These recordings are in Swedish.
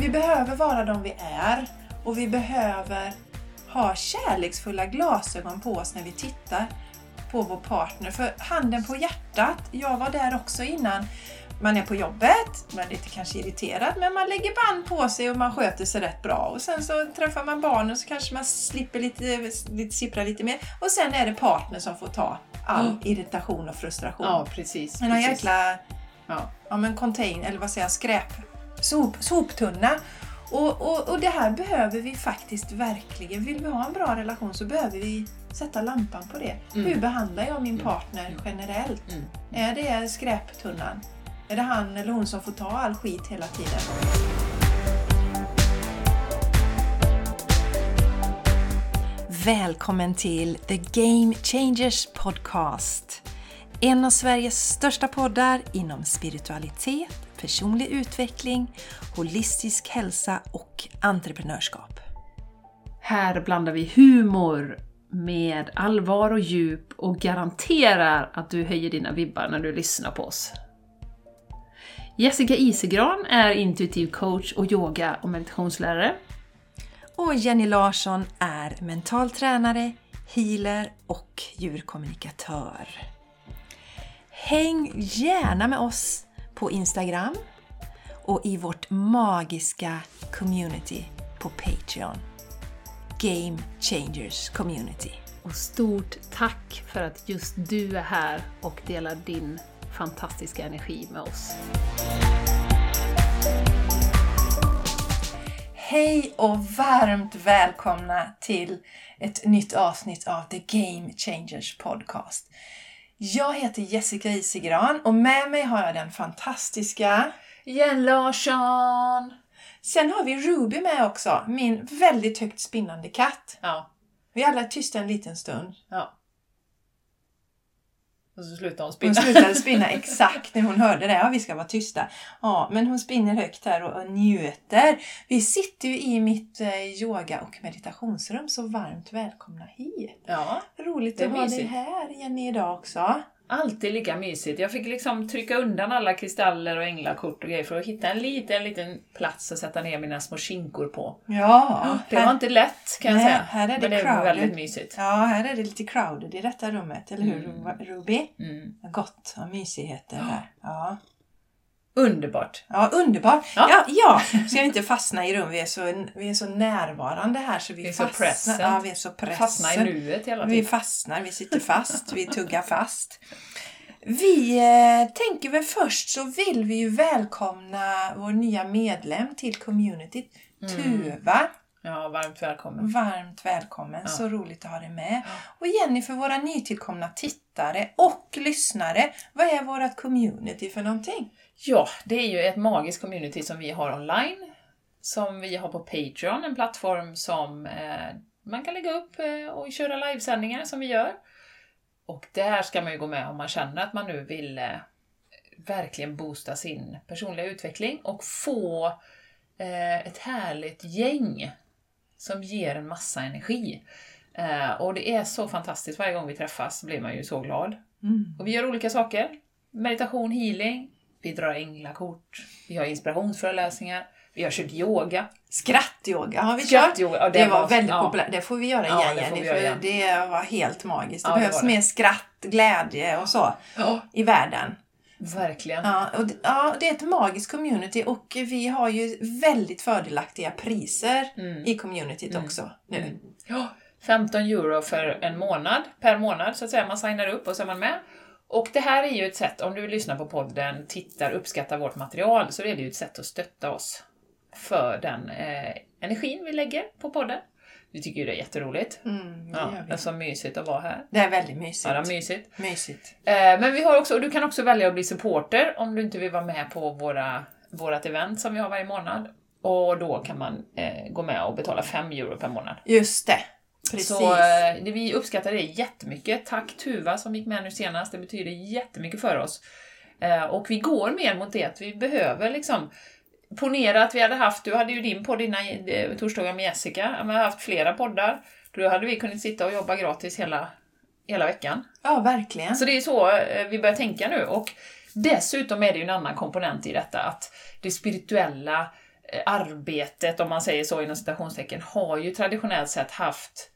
vi behöver vara de vi är och vi behöver ha kärleksfulla glasögon på oss när vi tittar på vår partner. För handen på hjärtat, jag var där också innan. Man är på jobbet, man är lite kanske irriterad, men man lägger band på sig och man sköter sig rätt bra. Och sen så träffar man barnen så kanske man slipper lite, lite sippra lite mer. Och sen är det partner som får ta all Mm. irritation och frustration. Ja, precis. Men en precis. jäkla Ja. ja, men contain, eller vad säger jag, skräp, sop, soptunna. Och, och, och det här behöver vi faktiskt verkligen. Vill vi ha en bra relation så behöver vi sätta lampan på det. Mm. Hur behandlar jag min partner generellt? Mm. Är det skräptunnan? Är det han eller hon som får ta all skit hela tiden? Välkommen till The Game Changers Podcast. En av Sveriges största poddar inom spiritualitet, personlig utveckling, holistisk hälsa och entreprenörskap. Här blandar vi humor med allvar och djup och garanterar att du höjer dina vibbar när du lyssnar på oss. Jessica Isegran är intuitiv coach och yoga och meditationslärare. Och Jenny Larsson är mental tränare, healer och djurkommunikatör. Häng gärna med oss på Instagram och i vårt magiska community på Patreon. Game Changers Community. Och stort tack för att just du är här och delar din fantastiska energi med oss. Hej och varmt välkomna till ett nytt avsnitt av The Game Changers Podcast. Jag heter Jessica Isigran och med mig har jag den fantastiska Jen Larsson! Sen har vi Ruby med också, min väldigt högt spinnande katt. Ja, Vi alla är tysta en liten stund. ja. Och så slutar hon Hon spinna. slutade spinna exakt när hon hörde det. Ja, vi ska vara tysta. Ja, men hon spinner högt här och, och njuter. Vi sitter ju i mitt eh, yoga och meditationsrum, så varmt välkomna hit. Ja, Roligt att ha dig här Jenny idag också. Alltid lika mysigt. Jag fick liksom trycka undan alla kristaller och änglakort och grejer för att hitta en liten, liten plats att sätta ner mina små skinkor på. Ja, Det var inte lätt kan jag Nej, säga. här är det Men det var crowded. väldigt mysigt. Ja, här är det lite crowded i detta rummet, eller hur Mm. Ruby? Mm. Gott och mysigheter här. Ja. Underbart! Ja, underbart! Ja. Ja, ja. Ska vi inte fastna i rum? Vi är så, vi är så närvarande här så vi, Vi är så fastnar. present. Ja, vi är så present. Fastna i nuet hela Vi tiden. fastnar, vi sitter fast, vi tuggar fast. Vi eh, tänker väl först så vill vi ju välkomna vår nya medlem till communityt, Mm. Tuva. Ja, varmt välkommen. Varmt välkommen, Ja. så roligt att ha dig med. Och Jenny, för våra nytillkomna tittare och lyssnare, vad är vårt community för någonting? Ja, det är ju ett magiskt community som vi har online. Som vi har på Patreon, en plattform som eh, man kan lägga upp eh, och köra livesändningar som vi gör. Och där ska man ju gå med om man känner att man nu vill eh, verkligen boosta sin personliga utveckling och få eh, ett härligt gäng som ger en massa energi. Eh, och det är så fantastiskt, varje gång vi träffas blir man ju så glad. Och vi gör olika saker. Meditation, healing, vi drar änglakort, vi har inspirationsföreläsningar, vi har kört yoga. Skrattyoga har vi kört. Ja, Det, var var- väldigt ja. populärt. Det får vi göra Ja, igen det får Jenny, göra för det var helt magiskt. Det Ja, det behövs det. mer skratt, glädje och så Ja, i världen. verkligen. Ja, och det, ja, det är ett magiskt community och vi har ju väldigt fördelaktiga priser Mm. i communityt Mm. också nu. Mm. Ja, 15 euro för en månad, per månad så att säga. Man signar upp och så är man med. Och det här är ju ett sätt, om du lyssnar på podden, tittar, uppskattar vårt material, så är det ju ett sätt att stötta oss för den eh, energin vi lägger på podden. Vi tycker ju det är jätteroligt. Mm, det, Ja, det är så mysigt att vara här. det är väldigt mysigt. Ja, det är mysigt. mysigt. Eh, men vi har också, och du kan också välja att bli supporter om du inte vill vara med på våra, vårat event som vi har varje månad. Och då kan man eh, gå med och betala 5 euro per månad. Just det. Precis. Så eh, det, vi uppskattar det jättemycket. Tack Tuva som gick med nu senast, det betyder jättemycket för oss. Eh, och vi går mer mot det vi behöver liksom Ponera att vi hade haft, du hade ju din podd innan eh, torsdagar med Jessica, vi har haft flera poddar. Då hade vi kunnat sitta och jobba gratis hela, hela veckan. Ja, verkligen. Så det är så vi börjar tänka nu. Och dessutom är det ju en annan komponent i detta, att det spirituella arbetet, om man säger så inom citationstecken, har ju traditionellt sett haft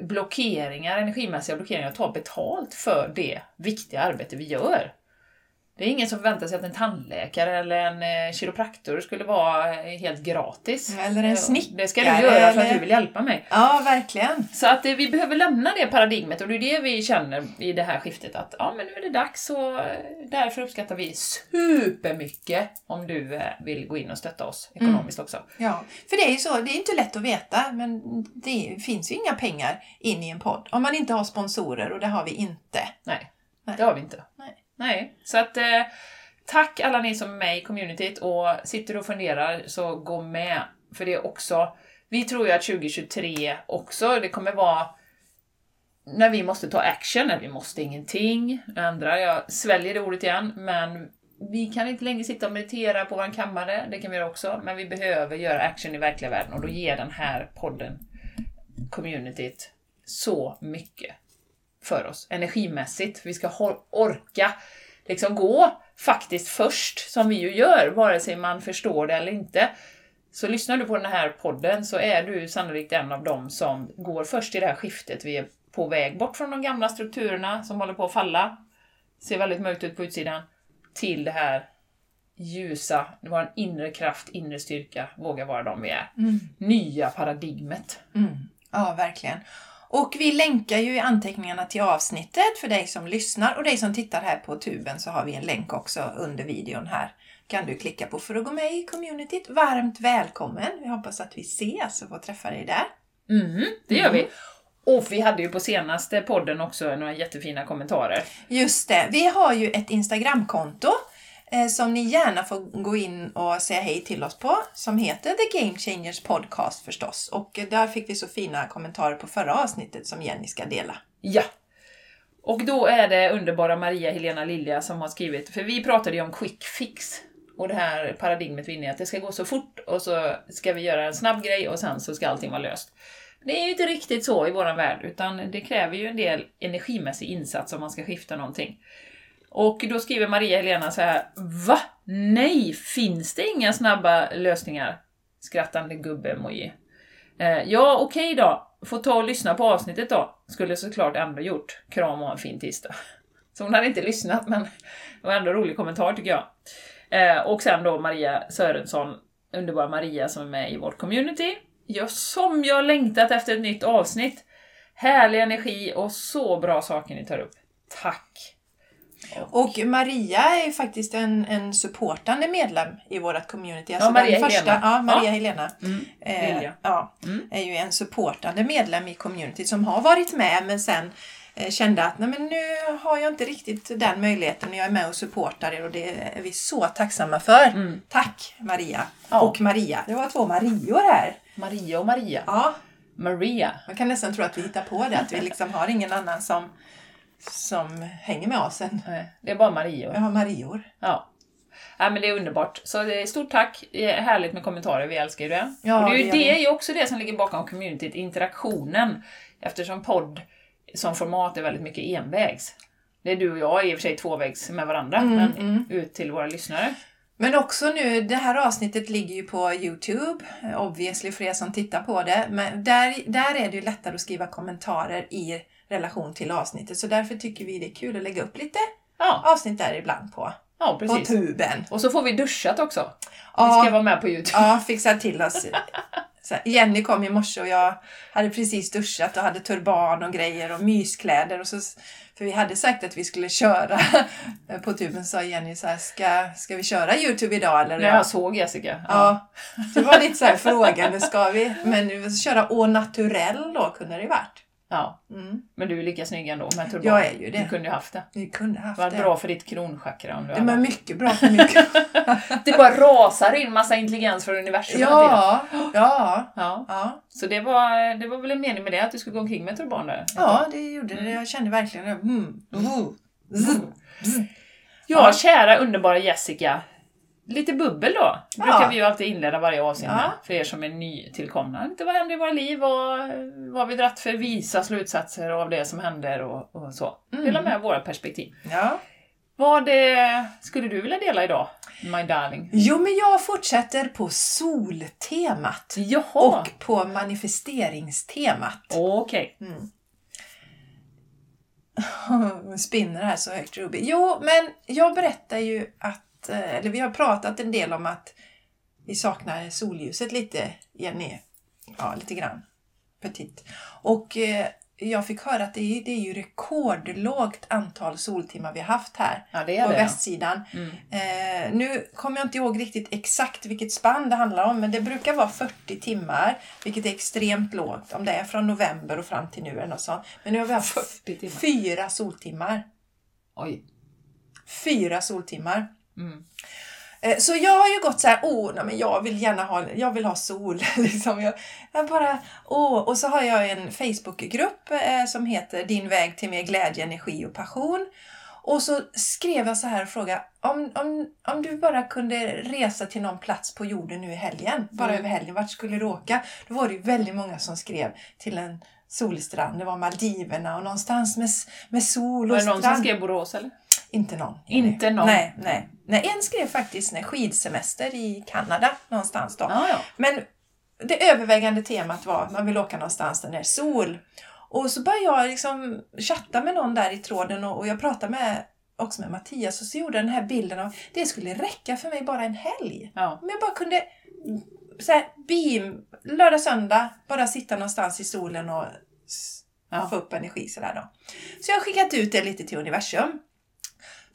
blockeringar, energimässiga blockeringar, ta betalt för det viktiga arbete vi gör. Det är ingen som förväntar sig att en tandläkare eller en eh, kiropraktor skulle vara eh, helt gratis. Eller en snickare. Det ska du göra för att eller- du vill hjälpa mig. Ja, verkligen. Så att eh, vi behöver lämna det paradigmet och det är det vi känner i det här skiftet att ja, men nu är det dags och därför uppskattar vi supermycket om du vill gå in och stötta oss ekonomiskt också. Ja, för det är ju så, det är inte lätt att veta, men det finns ju inga pengar in i en podd om man inte har sponsorer och det har vi inte. Nej, Nej. det har vi inte. Nej. Nej, så att eh, tack alla ni som är med i communityt och sitter och funderar så gå med. För det är också, vi tror ju att 2023 också, det kommer vara när vi måste ta action, när vi måste ingenting, ändra, jag sväljer det ordet igen, men vi kan inte längre sitta och meditera på vår kammare, det kan vi göra också, men vi behöver göra action i verkliga världen och då ger den här podden, communityt, så mycket för oss energimässigt. Vi ska orka liksom gå faktiskt först, som vi ju gör, vare sig man förstår det eller inte. Så lyssnar du på den här podden så är du sannolikt en av dem som går först i det här skiftet. Vi är på väg bort från de gamla strukturerna som håller på att falla, ser väldigt mörkt ut på utsidan, till det här ljusa, vår inre kraft, inre styrka, våga vara de vi är. Nya paradigmet. Mm. Ja, verkligen. Och vi länkar ju i anteckningarna till avsnittet för dig som lyssnar och dig som tittar här på tuben så har vi en länk också under videon här. Kan du klicka på för att gå med i communityt. Varmt välkommen! Vi hoppas att vi ses och får träffa dig där. Mhm, det gör vi. Och vi hade ju på senaste podden också några jättefina kommentarer. Just det, vi har ju ett Instagramkonto Eh, som ni gärna får gå in och säga hej till oss på som heter The Game Changers Podcast förstås. Och eh, där fick vi så fina kommentarer på förra avsnittet som Jenny ska dela. Ja! Och då är det underbara Maria Helena Lilja som har skrivit, för vi pratade ju om quick fix. Och det här paradigmet vi är inne i, att det ska gå så fort och så ska vi göra en snabb grej och sen så ska allting vara löst. Det är ju inte riktigt så i våran värld, utan det kräver ju en del energimässig insats om man ska skifta någonting. Och då skriver Maria Helena så här, Va? Nej, finns det inga snabba lösningar? Skrattande gubbe-emoji. Eh, ja, okej då. Får ta och lyssna på avsnittet då. Skulle såklart ändå gjort. Kram och en fin tisdag. Så hon hade inte lyssnat, men det var ändå en rolig kommentar tycker jag. Eh, och sen då Maria Sörensson, underbara Maria som är med i vårt community. Ja, som jag längtat efter ett nytt avsnitt. Härlig energi och så bra saker ni tar upp. Tack! Och Maria är faktiskt en, en supportande medlem i vårt community. Alltså Ja, Maria den första, Helena. Ja, Maria Ja. Helena. Mm, Eh, ja, Mm. är ju en supportande medlem i community som har varit med men sen eh, kände att Nej, men nu har jag inte riktigt den möjligheten när jag är med och supportar er och det är vi så tacksamma för. Mm. Tack Maria! Ja. Och Maria. Det var två Marior här. Maria och Maria. Ja, Maria. man kan nästan tro att vi hittar på det, att vi liksom har ingen annan som, som hänger med oss än Nej, Det är bara Maria. vi har Marior. Ja. Ja, men det är underbart. Så stort tack. Härligt med kommentarer, vi älskar ju det. Ja, och det är ju det det, är också det som ligger bakom communityt, interaktionen. Eftersom podd som format är väldigt mycket envägs. Det är du och jag i och för sig tvåvägs med varandra, Mm, men mm. ut till våra lyssnare. Men också nu, det här avsnittet ligger ju på Youtube, obviously för er som tittar på det. Men där, där är det ju lättare att skriva kommentarer i relation till avsnittet. Så därför tycker vi det är kul att lägga upp lite Ja, avsnitt där ibland på, ja på tuben. Och så får vi duschat också. Vi Ja, ska vara med på Youtube. ja, fixa till oss. Jenny kom i morse och jag hade precis duschat och hade turban och grejer och myskläder. Och så, för vi hade sagt att vi skulle köra på tuben, sa Jenny så här, ska, ska vi köra Youtube idag eller? När jag såg Jessica. Ja, det var lite så här frågande, ska vi? Men köra au naturell då kunde det ju varit. Ja. Mm. Men du är lika snygg ändå med turban. Jag är ju det. Du kunde ju haft det. Vi kunde Det haft var det. bra för ditt kronchakra om du Det var mycket bra för mycket. Det bara rasar in massa intelligens från universum ja, ja, ja. ja. Så det var, det var väl en mening med det, att du skulle gå omkring med turban där? Ja, det gjorde det. Jag kände verkligen det. Mm. Mm. Mm. Ja. kära underbara Jessica. Lite bubbel då, brukar Ja. vi ju alltid inleda varje avsnitt med. Ja. För er som är nytillkomna. Inte vad händer i våra liv och vad vi dratt för visa slutsatser av det som händer och, och så. Mm. Dela med våra perspektiv. Ja. Vad eh, skulle du vilja dela idag? My darling. Jo, men jag fortsätter på soltemat. Jaha! Och på manifesteringstemat. Okej. Spinner här så högt Ruby. Jo, men jag berättar ju att, eh, eller vi har pratat en del om att vi saknar solljuset lite, Jenny. Ja, lite grann. Petit. Och eh, jag fick höra att det är, det är ju rekordlågt antal soltimmar vi har haft här Ja, det är på det. västsidan. Mm. Eh, nu kommer jag inte ihåg riktigt exakt vilket spann det handlar om, men det brukar vara 40 timmar, vilket är extremt lågt om det är från november och fram till nu eller något sånt. Men nu har vi haft 40 timmar. fyra soltimmar. Oj. Fyra soltimmar. Mm. Eh, Så jag har ju gått så här, åh, nej, men jag vill gärna ha, jag vill ha sol. liksom. jag, jag bara, åh. Och så har jag en Facebookgrupp eh, som heter Din väg till mer glädje, energi och passion. Och så skrev jag så här och frågade, om, om, om du bara kunde resa till någon plats på jorden nu i helgen, bara Mm. över helgen, vart skulle du åka? Då var det ju väldigt många som skrev till en solstrand. Det var Maldiverna och någonstans med, med sol och Var det någon som strand. skrev Borås eller? Inte någon. Inte någon? Nej, nej. nej en skrev faktiskt en skidsemester i Kanada någonstans då. Ja, ja. Men det övervägande temat var att man vill åka någonstans där det är sol. Och så började jag liksom chatta med någon där i tråden och, och jag pratade med, också med Mattias och så gjorde jag den här bilden av det skulle räcka för mig bara en helg. ja. Om jag bara kunde så här, beam, lördag, söndag, bara sitta någonstans i solen och Ja. få upp energi sådär då. Så jag har skickat ut det lite till universum.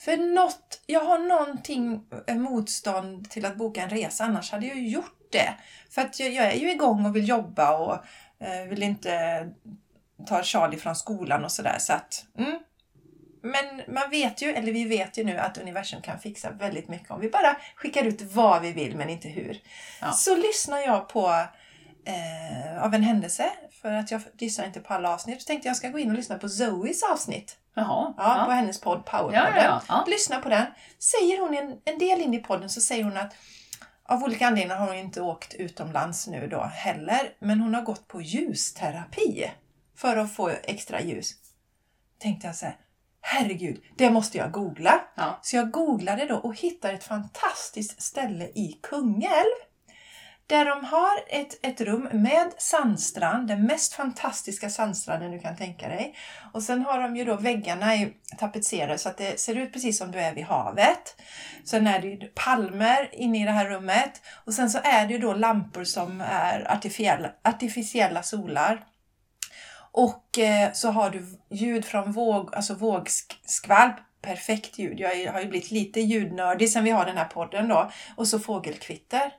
För något, jag har någonting eh, motstånd till att boka en resa, annars hade jag ju gjort det. För att jag, jag är ju igång och vill jobba och eh, vill inte ta Charlie från skolan och sådär. Så att, mm. Men man vet ju, eller vi vet ju nu att universum kan fixa väldigt mycket om vi bara skickar ut vad vi vill men inte hur. Ja. Så lyssnar jag på eh, av en händelse, för att jag lyssnar inte på alla avsnitt, så tänkte jag ska gå in och lyssna på Zoes avsnitt. Jaha. Ja, på Ja. hennes podd Powerpodden. ja, ja. Lyssna på den. Säger hon en, en del in i podden så säger hon att av olika anledningar har hon inte åkt utomlands nu då heller, men hon har gått på ljusterapi för att få extra ljus. Tänkte jag så här, herregud, det måste jag googla. Så jag googlade då och hittade ett fantastiskt ställe i Kungälv. Där de har ett, ett rum med sandstrand, den mest fantastiska sandstranden du kan tänka dig. Och sen har de ju då väggarna är tapetserade så att det ser ut precis som du är vid havet. Sen är det ju palmer inne i det här rummet. Och sen så är det ju då lampor som är artificiella, artificiella solar. Och eh, så har du ljud från våg, alltså vågskvalp. Perfekt ljud. Jag har ju blivit lite ljudnördig sen vi har den här podden då. Och så fågelkvitter.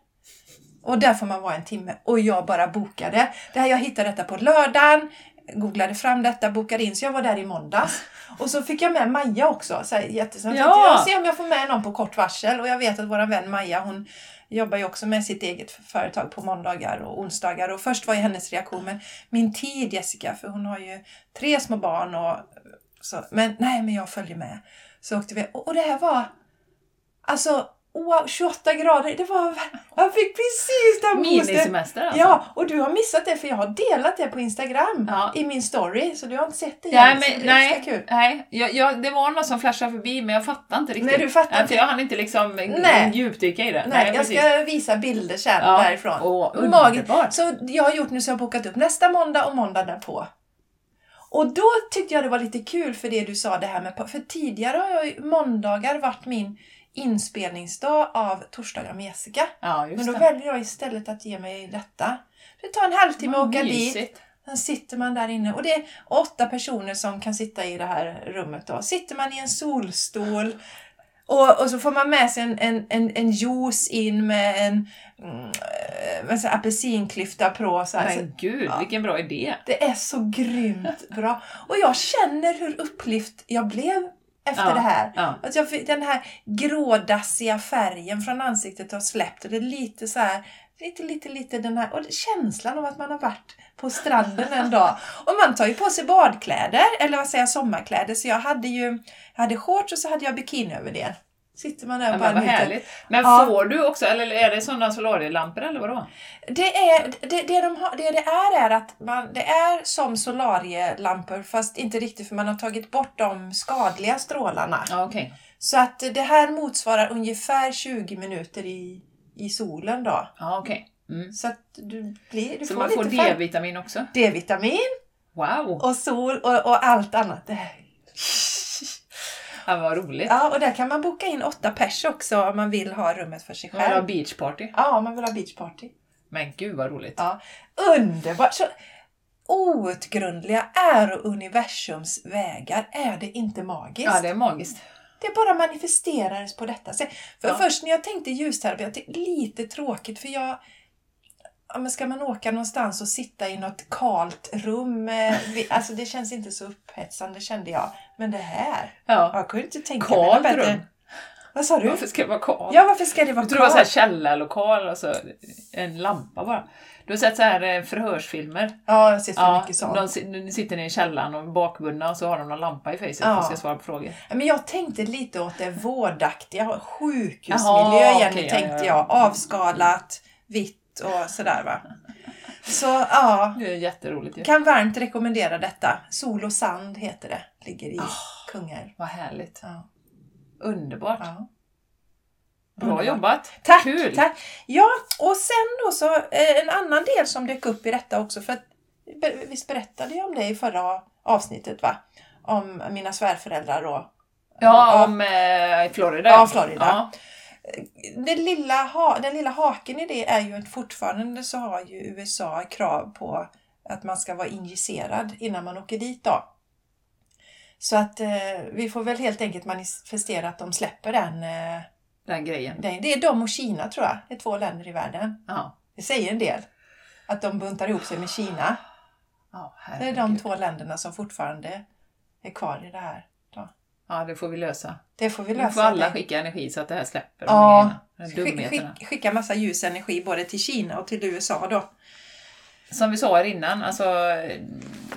Och där får man vara en timme. Och jag bara bokade. Det här, jag hittade detta på lördagen. Googlade fram detta, bokade in. Så jag var där i måndags. Och så fick jag med Maja också. Så här, jättesnabbt. Ja. Ja. Jag ser om jag får med någon på kort varsel. Och jag vet att vår vän Maja, hon jobbar ju också med sitt eget företag på måndagar och onsdagar. Och först var ju hennes reaktion, men min tid Jessica, för hon har ju tre små barn och så. Men nej, men jag följer med. Så åkte vi. Och, och det här var, alltså, wow, 28 grader. Det var, jag fick precis den boosten. Minisemester alltså. Ja, och du har missat det för jag har delat det på Instagram Ja. i min story. Så du har inte sett det Nej, än, så men, nej, kul. nej. Jag, jag, det var något som flashade förbi men jag fattade inte riktigt. Nej, du fattar Nej, inte. Jag hann inte liksom Nej. djupdyka i det. Nej, jag precis. ska visa bilder sen Ja. därifrån. Åh, Magiskt. underbart. Så jag har gjort nu så jag har bokat upp nästa måndag och måndag därpå. Och då tyckte jag det var lite kul för det du sa det här med... För tidigare har jag måndagar varit min inspelningsdag av Torsdagar med Jessica. Ja, Men då det. väljer jag istället att ge mig detta. Det tar en halvtimme att åka dit. mysigt. Sen sitter man där inne och det är åtta personer som kan sitta i det här rummet. Då. Sitter man i en solstol och, och så får man med sig en, en, en, en juice in med en mm, med så här apelsinklyfta på. Så här. Men gud, ja. vilken bra idé. det är så grymt bra. Och jag känner hur upplyft jag blev efter Ja, det här. ja. Att jag fick den här grådassiga färgen från ansiktet har släppt och det är lite så här Lite, lite, lite den här och känslan av att man har varit på stranden en dag. Och man tar ju på sig badkläder, eller vad säger jag, sommarkläder. Så jag hade ju jag hade shorts och så hade jag bikini över det. Sitter man där Ja, och men bara njuter. härligt. Men Ja. får du också, eller är det sådana solarielampor eller vadå? Det, är, det, det, de har, det det är är att man, det är som solarielampor fast inte riktigt för man har tagit bort de skadliga strålarna. Ja, okej. Så att det här motsvarar ungefär 20 minuter i, i solen då. Ja, okej. Mm. Så att du, blir, du Så får man får D-vitamin också? D-vitamin Wow! och sol och, och allt annat. Ja, vad roligt. Ja, och där kan man boka in åtta pers också om man vill ha rummet för sig Man vill ha själv. beachparty. Ja, om man vill ha beachparty. Men gud vad roligt. Ja, underbart! Så, outgrundliga är universums vägar. Är det inte magiskt? Ja, det är magiskt. Det bara manifesterades på detta sätt. För Ja. först när jag tänkte ljusterapi, jag tänkte lite tråkigt för jag... Ja, men ska man åka någonstans och sitta i något kalt rum? eh, Alltså det känns inte så upphetsande kände jag. Men det här, Ja. jag kunde inte tänka mig Kalt något bättre. rum? Vad sa du? Varför ska det vara kallt? Ja, varför ska det vara Jag tror det var källarlokal och så en lampa bara. Du har sett så här eh, förhörsfilmer? Ja, jag ser så Ja, mycket sånt. de si- de sitter nere i källaren och är bakbundna och så har de någon lampa i facet Ja. och ska svara på frågor. Men jag tänkte lite åt det vårdaktiga, sjukhusmiljö Jaha, okej, ja, tänkte ja. jag. Avskalat, vitt och sådär va. Så ja, Det är jätteroligt ju. kan varmt rekommendera detta. Sol och sand heter det. Ligger i Ah. Kungälv. Vad härligt. Ja. Underbart. Ja. Bra Underbart. jobbat. Tack, Kul. tack! Ja, och sen då så eh, en annan del som dök upp i detta också. För att, visst berättade jag om det i förra avsnittet va? Om mina svärföräldrar och Ja, om eh, Florida. Ja, Florida. Ja. Den lilla, ha, den lilla haken i det är ju att fortfarande så har ju USA krav på att man ska vara injicerad innan man åker dit då. Så att eh, vi får väl helt enkelt manifestera att de släpper den, eh, Den grejen. den. Det är de och Kina tror jag. Det är två länder i världen. Ja. Det säger en del. Att de buntar ihop sig med Kina. Ja, Det är de två länderna som fortfarande är kvar i det här. Ja, det får vi lösa. Det får vi Nu lösa. får alla det. skicka energi så att det här släpper. Ja, Skick, skick, skicka massa ljusenergi både till Kina och till USA då. Som vi sa här innan, alltså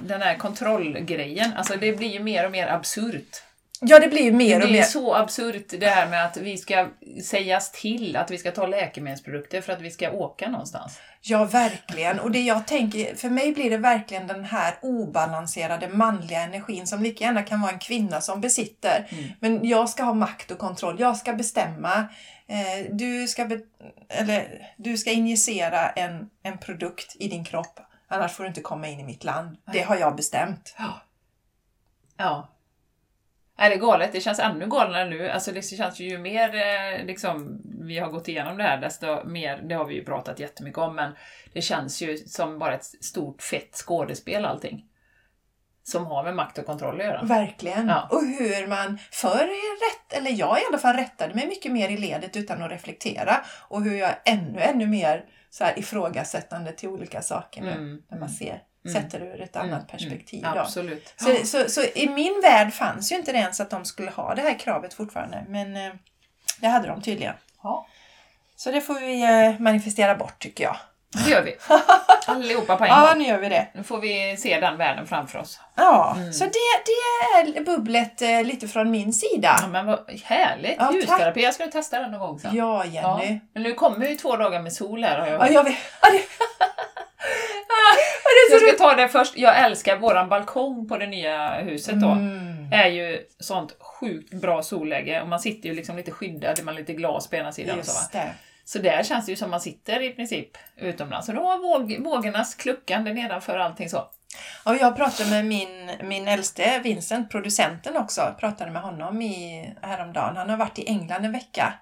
den här kontrollgrejen, alltså det blir ju mer och mer absurt. Ja, det blir ju Det mer och mer. så absurt det här med att vi ska sägas till att vi ska ta läkemedelsprodukter för att vi ska åka någonstans. Ja, verkligen. Och det jag tänker, för mig blir det verkligen den här obalanserade manliga energin som lika gärna kan vara en kvinna som besitter. Mm. Men jag ska ha makt och kontroll. Jag ska bestämma. Eh, du, ska be, eller, du ska injicera en, en produkt i din kropp. Annars får du inte komma in i mitt land. Det har jag bestämt. Ja. Är det galet? Det känns ännu galnare nu. Alltså det känns ju mer eh, liksom, vi har gått igenom det här, desto mer, det har vi ju pratat jättemycket om, men det känns ju som bara ett stort fett skådespel allting. Som har med makt och kontroll att göra. Verkligen. Ja. Och hur man förr rätt, eller jag i alla fall rättade mig mycket mer i ledet utan att reflektera. Och hur jag ännu, ännu mer så här ifrågasättande till olika saker nu. Mm, När man ser, Mm. sätter ur ett annat perspektiv. Mm, absolut. Så, så, så i min värld fanns ju inte det ens att de skulle ha det här kravet fortfarande. Men eh, det hade de tydligen. Ja, Så det får vi eh, manifestera bort tycker jag. det gör vi. Allihopa på en Ja, gång. nu gör vi det. Nu får vi se den världen framför oss. Ja, Mm. så det, det är bubblet eh, lite från min sida. Ja, men vad härligt! Ja, tack. Ljusterapi, jag ska testa den någon gång sen. Ja, Ja, Jenny. Men nu kommer ju två dagar med sol här har jag Ja, jag vet. Ja, det... Jag ska ta det först. Jag älskar våran balkong på det nya huset då. Mm. är ju sånt sjukt bra solläge och man sitter ju liksom lite skyddad, man lite glas på ena sidan och så. Just det. Så där känns det ju som man sitter i princip utomlands. Och då har våg, vågornas kluckande nedanför allting så. Och jag pratade med min, min äldste Vincent, producenten också, pratade med honom i, häromdagen. Han har varit i England en vecka.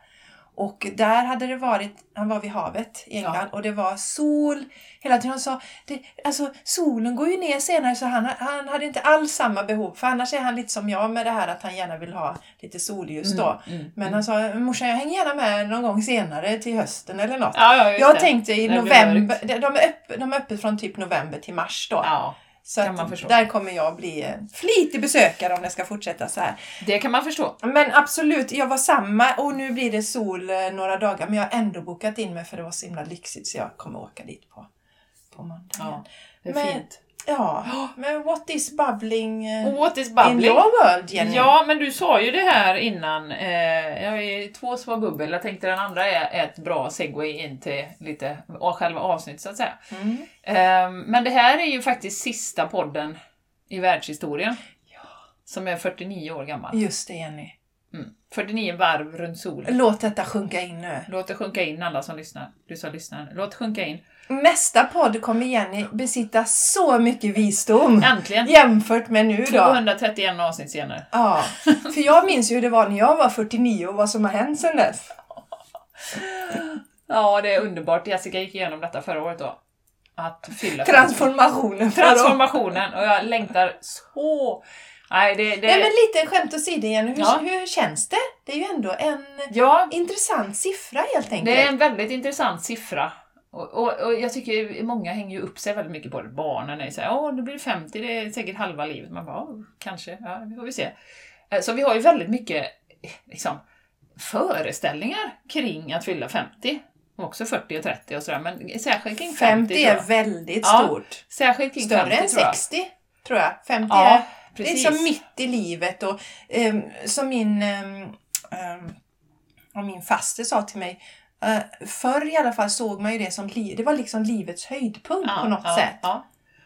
Och där hade det varit, han var vid havet i England och det var sol hela tiden. Han sa, det, alltså solen går ju ner senare så han, han hade inte alls samma behov. För annars är han lite som jag med det här att han gärna vill ha lite solljus då. Mm, Men han sa, morsan jag hänger gärna med någon gång senare till hösten eller något. Ja, ja, Jag det. tänkte i november, de är, öpp, de är öppet från typ november till mars då. Så kan man förstå. där kommer jag bli en flitig besökare om det ska fortsätta så här. det kan man förstå. Men absolut, jag var samma och nu blir det sol eh, några dagar men jag har ändå bokat in mig för det var så himla lyxigt så jag kommer åka dit på, på måndag. Ja, det är Men- fint. Ja, men what is bubbling eh, what is in bubbling? your world Jenny? Ja, men du sa ju det här innan. Eh, jag har ju två små bubbel. Jag tänkte den andra är ett bra segway in till lite själva avsnittet så att säga. Mm. Eh, men det här är ju faktiskt sista podden i världshistorien. Som är 49 år gammal. Just det Jenny. Mm. 49 varv runt solen. Låt detta sjunka in nu. Låt det sjunka in alla som lyssnar. Du som lyssnar. Låt det sjunka in. Nästa podd kommer Jenny besitta så mycket visdom Äntligen! jämfört med nu då. 231 avsnitt senare. Ja, för jag minns ju hur det var när jag var 49 och vad som har hänt sedan dess. Ja, det är underbart. Jessica gick igenom detta förra året då. Att fylla 50. Transformationen. Transformationen. Och jag längtar så... Nej, det... det... Nej men lite skämt åsido Jenny, hur, Ja. hur känns det? Det är ju ändå en Ja, intressant siffra helt enkelt. det är en väldigt intressant siffra. Och, och, och jag tycker många hänger ju upp sig väldigt mycket på det. Barnen är såhär, åh, nu blir det 50, det är säkert halva livet. Man bara, "Ja, kanske, ja, vi får vi se. Eh, Så vi har ju väldigt mycket liksom, föreställningar kring att fylla 50. Och också 40 och 30 och sådär, men särskilt kring 50, 50 tror är väldigt Ja, stort. Särskilt kring Större 50 än tror jag. 60 tror jag. 50 Ja, är, det är precis. som mitt i livet och ehm, som min, um, och min faster sa till mig uh, Förr i alla fall såg man ju det som det var liksom livets höjdpunkt på något ja, sätt. Ja.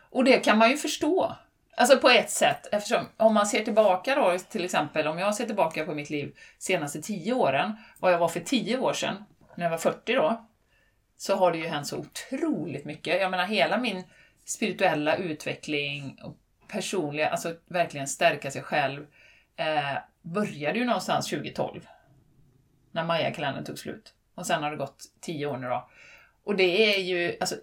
Och det kan man ju förstå. Alltså på ett sätt, eftersom om man ser tillbaka då, till exempel om jag ser tillbaka på mitt liv senaste tio åren, vad jag var för tio år sedan, när jag var 40 då, så har det ju hänt så otroligt mycket. Jag menar hela min spirituella utveckling och personliga, alltså verkligen stärka sig själv, eh, började ju någonstans 2012. När Maya-kalendern tog slut. Och sen har det gått tio år nu då. Och det är ju, alltså,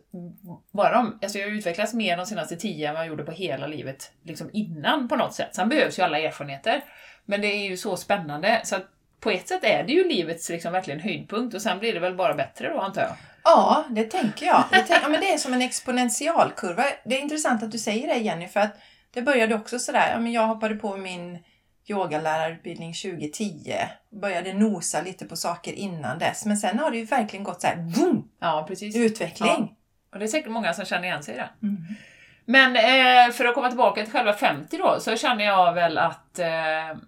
bara de, alltså jag har utvecklats mer de senaste tio än vad jag gjorde på hela livet liksom innan på något sätt. Sen behövs ju alla erfarenheter. Men det är ju så spännande, så att på ett sätt är det ju livets liksom verkligen höjdpunkt och sen blir det väl bara bättre då antar jag. Ja, det tänker jag. Det, tänk, ja, men det är som en exponentialkurva. Det är intressant att du säger det Jenny, för att det började också sådär. Ja, men jag hoppade på min yogalärarutbildning 2010. Började nosa lite på saker innan dess. Men sen har det ju verkligen gått så här, boom, Ja, precis. utveckling. Och det är säkert många som känner igen sig i det. Mm. Men eh, för att komma tillbaka till själva 50 då, så känner jag väl att... Eh,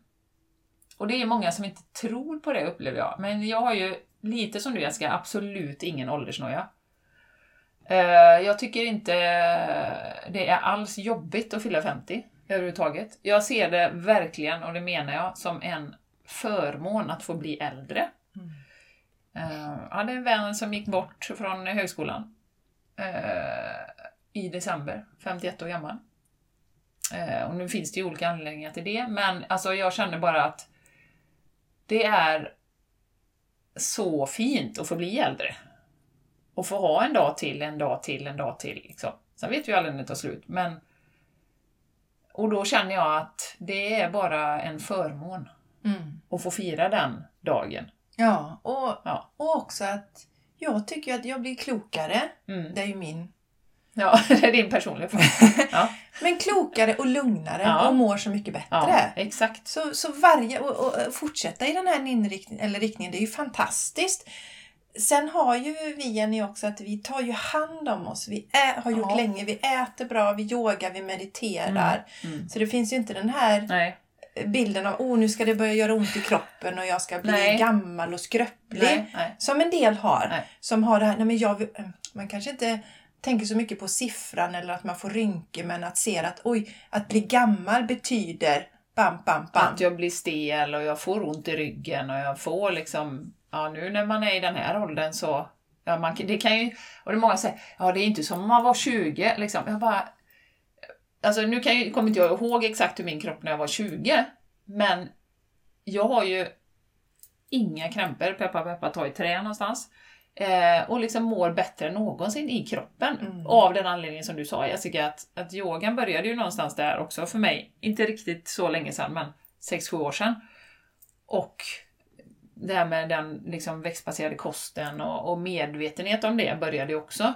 och det är många som inte tror på det upplever jag. Men jag har ju, lite som du Jessica, absolut ingen åldersnoja. Eh, jag tycker inte det är alls jobbigt att fylla 50 överhuvudtaget. Jag ser det verkligen, och det menar jag, som en förmån att få bli äldre. Mm. Jag hade en vän som gick bort från högskolan eh, i december, 51 år gammal. Eh, och nu finns det ju olika anledningar till det, men alltså jag känner bara att det är så fint att få bli äldre. Och få ha en dag till, en dag till, en dag till. Liksom. Sen vet vi ju aldrig när det tar slut, men... Och då känner jag att det är bara en förmån Mm. att få fira den dagen. Ja, och, Ja. och också att jag tycker att jag blir klokare. Mm. Det är ju min. Ja, det är din personliga fråga. Ja, Men klokare och lugnare Ja. och mår så mycket bättre. exakt. Så, så varje, och, och fortsätta i den här inriktningen, eller riktningen, det är ju fantastiskt. Sen har ju vi Jenny också att vi tar ju hand om oss. Vi ä, har gjort Ja. länge, vi äter bra, vi yogar, vi mediterar. Mm. Så det finns ju inte den här Nej, bilden av oh, nu ska det börja göra ont i kroppen och jag ska bli Nej. gammal och skröplig. nej. Som en del har. Som har det här, nej men jag, vill- man kanske inte tänker så mycket på siffran eller att man får rynkor men att se att oj, att bli gammal betyder bam, bam, bam. Att jag blir stel och jag får ont i ryggen och jag får liksom, ja nu när man är i den här åldern så, ja man, det kan ju, och det är många som säger, ja det är inte som om man var 20 liksom. Jag bara, alltså nu kan jag, kommer inte jag ihåg exakt hur min kropp när jag var 20, men jag har ju inga krämpor, peppa peppa ta i trä någonstans. Eh, och liksom mår bättre än någonsin i kroppen. Mm. Av den anledningen som du sa Jessica, att, att yogan började ju någonstans där också för mig. Inte riktigt så länge sedan, men 6-7 år sedan. Och det här med den liksom växtbaserade kosten och, och medvetenhet om det började också.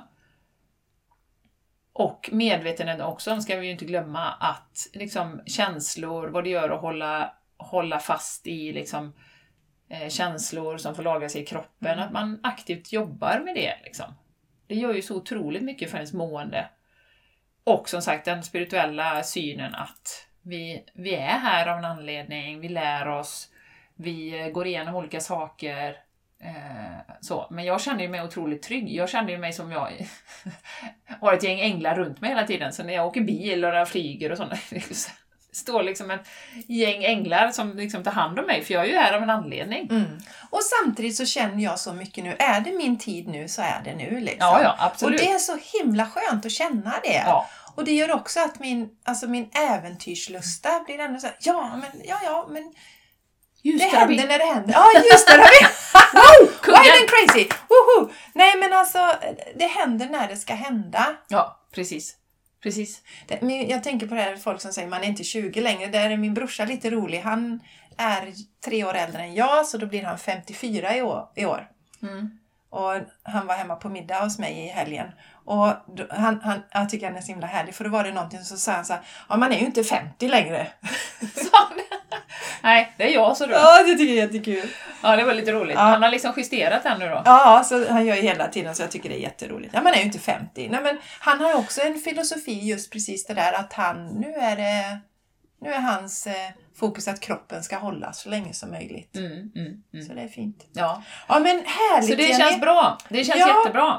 Och medvetenhet också, ska vi ju inte glömma, att liksom känslor, vad det gör att hålla, hålla fast i liksom, eh, känslor som får lagra sig i kroppen, Mm. att man aktivt jobbar med det. Liksom. Det gör ju så otroligt mycket för ens mående. Och som sagt den spirituella synen att vi, vi är här av en anledning, vi lär oss, vi eh, går igenom olika saker. Eh, så. Men jag känner ju mig otroligt trygg. Jag känner ju mig som jag har ett gäng änglar runt mig hela tiden. Så när jag åker bil och när jag flyger och sånt, det är så- står liksom ett gäng änglar som liksom tar hand om mig, för jag är ju här av en anledning. Mm. Och samtidigt så känner jag så mycket nu, är det min tid nu så är det nu. Liksom. Ja, ja, och absolut. det är så himla skönt att känna det. Ja. Och det gör också att min, alltså min äventyrslusta blir ändå så här, ja men, ja, ja, men det Ljusterapi. händer när det händer. Ja, just det! Vi. Wow! Wild and crazy! Woho! Nej men alltså, det händer när det ska hända. Ja, precis. Precis. Det, jag tänker på det här folk som säger man är inte 20 längre. Där är min brorsa lite rolig. Han är tre år äldre än jag, så då blir han 54 i år. I år. Mm. Och han var hemma på middag hos mig i helgen. Och han, han, jag tycker han är så himla härlig, för då var det någonting så sa han så här, ja man är ju inte 50 längre. Nej, det är jag så då. Ja, det tycker jag är jättekul. Ja, det var lite roligt. Ja. Han har liksom justerat den nu då. Ja, så han gör ju hela tiden så jag tycker det är jätteroligt. Ja, man är ju inte 50. Nej, men han har också en filosofi just precis det där att han, nu är det, nu är hans eh, fokus att kroppen ska hålla så länge som möjligt. Mm, mm, mm. Så det är fint. Ja. Ja, men härligt Så det Jenny. känns bra. Det känns Ja. jättebra.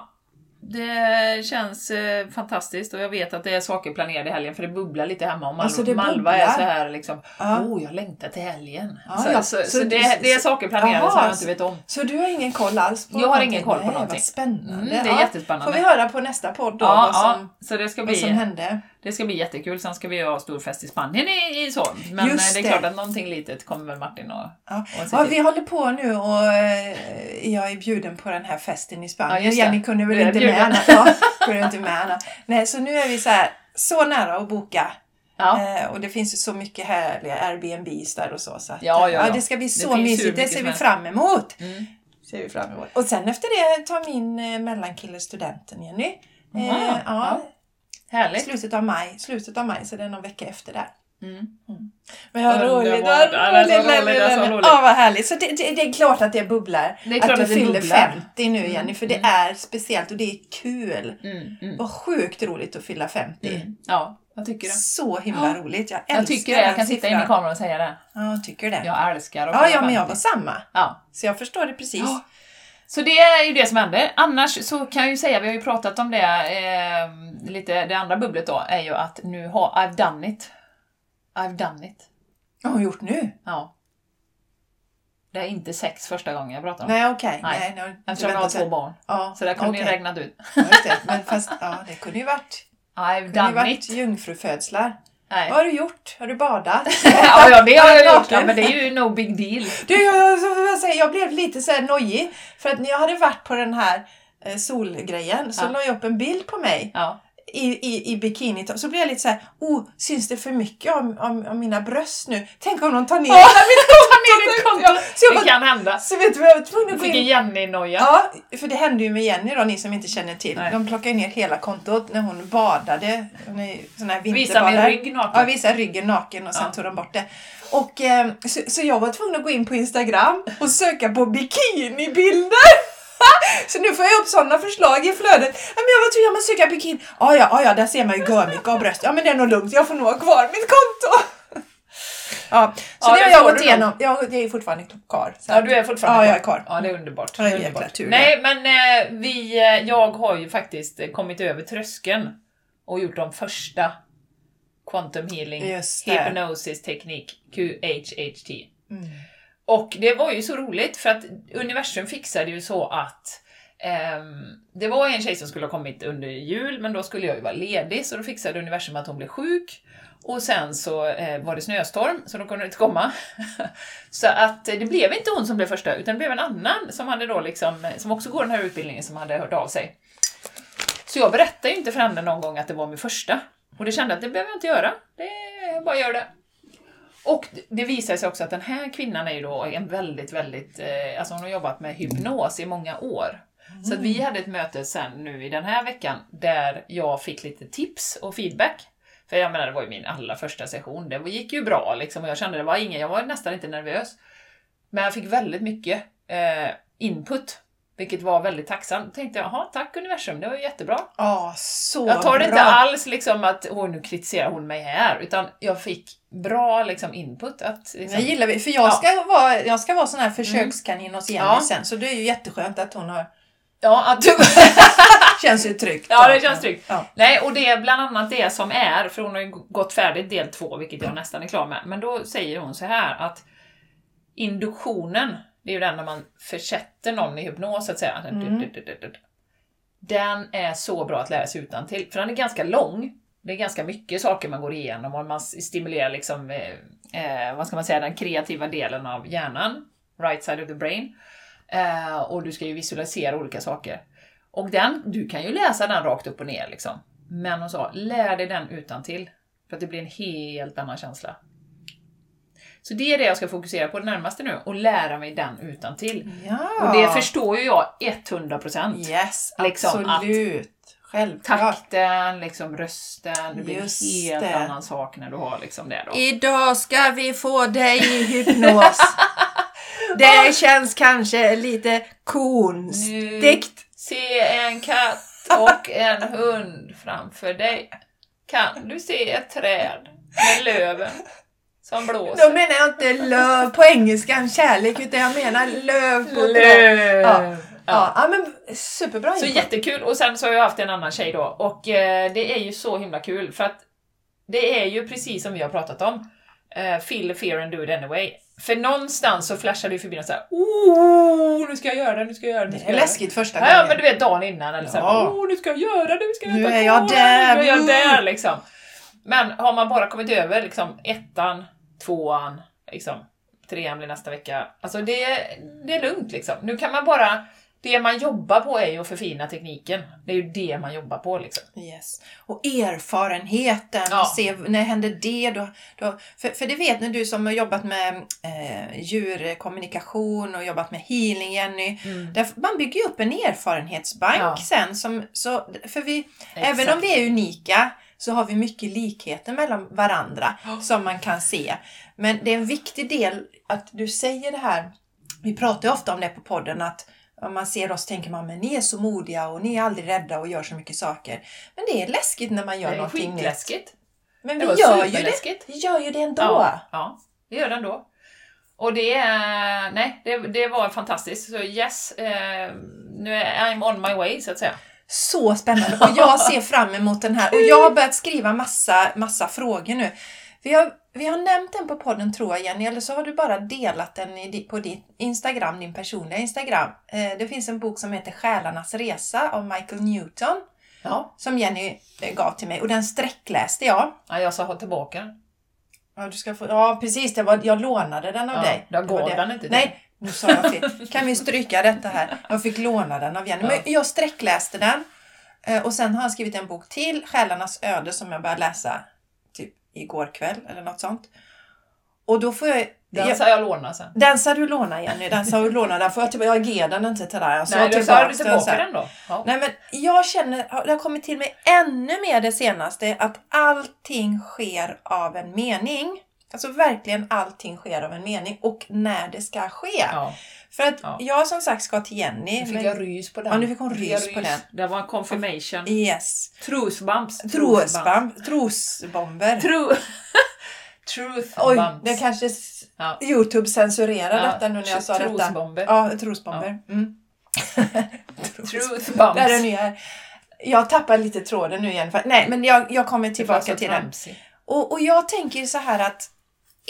Det känns eh, fantastiskt och jag vet att det är saker planerade i helgen för det bubblar lite hemma och Alltså, det Malva är så här liksom, Ja. oh jag längtar till helgen. Ja, så, ja. så, så, Så- det, det är saker planerade Jaha, som jag inte vet om. Så du har ingen koll alls på Jag har ingen koll på någonting. Vad spännande. Mm, det är jättespännande. Får vi höra på nästa podd då vad, som, så det ska, vad som bli, hände? Det ska bli jättekul. Sen ska vi ha stor fest i Spanien i, i så. Men Just eh, det är det. klart att någonting litet kommer väl Martin och, Ja. och Ja, vi håller på nu och eh, jag är bjuden på den här festen i Ja, Spanien. det. Jenny kunde väl inte bjuden. med. Anna. Ja, kunde inte med Anna. Nej, så nu är vi så här så nära att boka. Ja. Eh, och det finns ju så mycket härliga Airbnbs där och så. så att, Ja, ja, ja. det ska bli så hur mysigt. Det ser vi fram emot. Mm. Ser vi fram emot. Och sen efter det tar min eh, mellankille studenten, Jenny. Eh, ja, ja. Härligt. slutet av maj. Slutet av maj, så det är någon vecka efter där. Mm. Men vad roligt! Ja, Vad. Ja, härligt. Så det, det, det är klart att det bubblar. Det att du att fyller bubblar. 50 nu Jenny, för det är speciellt och det är kul. Mm. Mm. Vad sjukt roligt att fylla 50. Mm. Ja, jag tycker det. Så himla roligt. Jag älskar Jag tycker det. Jag kan titta in i kameran och säga det. Ja, jag tycker det. Jag älskar att Ja, fylla ja, men jag 50. var samma. Ja. Så jag förstår det precis. Ja. Så det är ju det som händer. Annars så kan jag ju säga, vi har ju pratat om det, eh, lite, det andra bubblet då, är ju att nu har I've done it. I've done it. Har hon gjort nu? Ja. Det är inte sex första gången jag pratar om. Nej, okej. Nej. Nej, nej, Eftersom jag har två barn. Ja, Så där kunde ni okej. räknat ut. Ja, det. Men fast, ja, det kunde ju varit, I've kunde ju done varit it. jungfrufödslar. Nej. Vad har du gjort? Har du badat? ja, ja, det har jag gjort. Ja, men det är ju no big deal. Du, jag, jag, jag blev lite så här nojig. För att när jag hade varit på den här eh, solgrejen så Ja. la jag upp en bild på mig Ja. I, i, i bikini. Så blev jag lite så här, oh, syns det för mycket om, om, om mina bröst nu? Tänk om de tar ner hela mitt konto! ner konto. Så jag Det bara, kan hända. så vet du vad jag var tvungen att gå Fick in Jenny-noja. Ja, för det hände ju med Jenny då, ni som inte känner till. Nej. De plockade ner hela kontot när hon badade. Sån här Visa min rygg naken. Ja, visa ryggen naken och sen Ja. tog de bort det. Och, eh, så, så jag var tvungen att gå in på Instagram och söka på bikinibilder. Så nu får jag upp sådana förslag i flödet. Ja, men jag var tvungen att söka bikini. Ja, ja, ja, ja, där ser man ju görmycket av bröst. Ja, men det är nog lugnt. Jag får nog ha kvar mitt konto. Ja, så Ja, det har jag gått igenom. Jag, är fortfarande kvar. Så Ja, du är fortfarande Ja, jag är kvar. Ja, det är underbart. Ja, det är underbart. tur Nej, men eh, vi, eh, jag har ju faktiskt kommit över tröskeln och gjort de första Quantum Healing. Hypnosis Teknik, QHHT. Mm. Och det var ju så roligt för att universum fixade ju så att Um, det var en tjej som skulle ha kommit under jul, men då skulle jag ju vara ledig, så då fixade universum att hon blev sjuk. Och sen så eh, var det snöstorm, så då kunde hon inte komma. så att det blev inte hon som blev första, utan det blev en annan som hade då liksom, som också går den här utbildningen, som hade hört av sig. Så jag berättade ju inte för henne någon gång att det var min första. Och det kände jag att det behöver jag inte göra. Det, jag bara gör det. Och det visar sig också att den här kvinnan är ju då en väldigt, väldigt, eh, alltså hon har jobbat med hypnos i många år. Så att vi hade ett möte sen nu i den här veckan där jag fick lite tips och feedback. För jag menar, det var ju min allra första session. Det gick ju bra liksom och jag kände det var ingen, jag var nästan inte nervös. Men jag fick väldigt mycket eh, input, vilket var väldigt tacksamt. Tänkte jag, jaha, tack universum, det var ju jättebra. Ja, så Jag tar det bra. inte alls liksom att oh, nu kritiserar hon mig här, utan jag fick bra liksom, input. Att, liksom, Det gillar vi, för jag Ja. ska, vara, jag ska vara sån här försökskanin hos Jenny Ja. sen, så det är ju jätteskönt att hon har Ja, att du... Känns ju tryggt. ja, det känns tryggt. Ja. Nej, och det är bland annat det som är, för hon har ju gått färdigt del två, vilket jag nästan är klar med. Men då säger hon så här att induktionen, det är ju den när man försätter någon i hypnos, så att säga. Mm. Den är så bra att lära sig utan till för den är ganska lång. Det är ganska mycket saker man går igenom och man stimulerar liksom, eh, eh, vad ska man säga, den kreativa delen av hjärnan, right side of the brain. Eh, och du ska ju visualisera olika saker. Och den, du kan ju läsa den rakt upp och ner liksom. Men hon sa, lär dig den utan till För att det blir en helt annan känsla. Så det är det jag ska fokusera på det närmaste nu, och lära mig den utan till. Ja. Och det förstår ju jag 100%. Yes, Liksom att- absolut. Självklart. Takten, liksom rösten, det blir Just en helt det. annan sak när du har liksom det då. Idag ska vi få dig i hypnos. Det känns kanske lite konstigt. Se en katt och en hund framför dig. Kan du se ett träd med löven som Då blåser? menar jag inte löv på engelskan, kärlek, utan jag menar löv på. Löv! Ja. Ja. Ja, men superbra Så input. jättekul! Och sen så har jag haft en annan tjej då, och eh, det är ju så himla kul för att det är ju precis som vi har pratat om. Eh, feel fear and do it anyway. För någonstans så flashar du förbi och såhär oh, nu ska jag göra det, nu ska jag göra det. nu Det är jag göra läskigt första Ja, ja, gången. men du vet dagen innan eller så här, Ja. oh, nu ska jag göra det, nu ska jag Nu är jag där, Nu är jag där liksom. Men har man bara kommit över liksom ettan, tvåan, liksom trean blir nästa vecka. Alltså det, det är lugnt liksom. Nu kan man bara, det man jobbar på är ju att förfina tekniken. Det är ju det man jobbar på liksom. Yes. Och erfarenheten, Ja. se när händer det? Då, då, för, för det vet ni du som har jobbat med eh, djurkommunikation och jobbat med healing Jenny. Därför, man bygger ju upp en erfarenhetsbank Ja. sen. Som, så, för vi, Exakt. även om vi är unika så har vi mycket likheter mellan varandra som man kan se. Men det är en viktig del att du säger det här. Vi pratar ju ofta om det på podden att om man ser oss tänker man men ni är så modiga och ni är aldrig rädda och gör så mycket saker. Men det är läskigt när man gör Det är någonting nytt. skitläskigt. Men Det vi gör, ju det. vi gör ju det ändå. Ja, ja, det gör den då. Och det, är- nej, det, det var fantastiskt. Så yes, eh, nu är I'm on my way så att säga. Så spännande och jag ser fram emot den här. Och jag har börjat skriva massa, massa frågor nu. Vi har, vi har nämnt den på podden tror jag Jenny, eller så har du bara delat den i, på din Instagram, din personliga Instagram. Eh, det finns en bok som heter Själarnas resa av Michael Newton Ja. som Jenny eh, gav till mig och den sträckläste jag. ja jag sa ha tillbaka den. Ja, du ska få, ja precis, det var, jag lånade den av Ja, dig. jag gav den inte Nej, nu sa jag fel. Kan vi stryka detta här? Jag fick låna den av Jenny. Ja. Men jag sträckläste den. Eh, Och sen har jag skrivit en bok till, Själarnas öde, som jag började läsa igår kväll eller något sånt. Och då får jag... Den jag sa jag låna sen. den sa du låna Jenny, den sa du låna. Den får jag, tillbaka, jag ger den inte till dig. Nej, då sa du tillbaka den då. Ja. Nej men jag känner, det har kommit till mig ännu mer det senaste, att allting sker av en mening. Alltså verkligen allting sker av en mening och när det ska ske. Ja. För att Ja. jag som sagt ska till Jenny. Nu fick men- jag rys på den. Ja, nu fick hon jag rys på den. Det var en confirmation. Yes. Trosbumps. Trosbomb, trosbomber. Tro... Truth Oj, bumps. det kanske Ja. Youtube censurerar Ja, detta nu när jag sa detta. trosbomber. Ja, trosbomber. Mm. Truth Där är bumps. här. Jag tappar lite tråden nu igen. Nej, men jag, jag kommer tillbaka till den. Och, och jag tänker så här att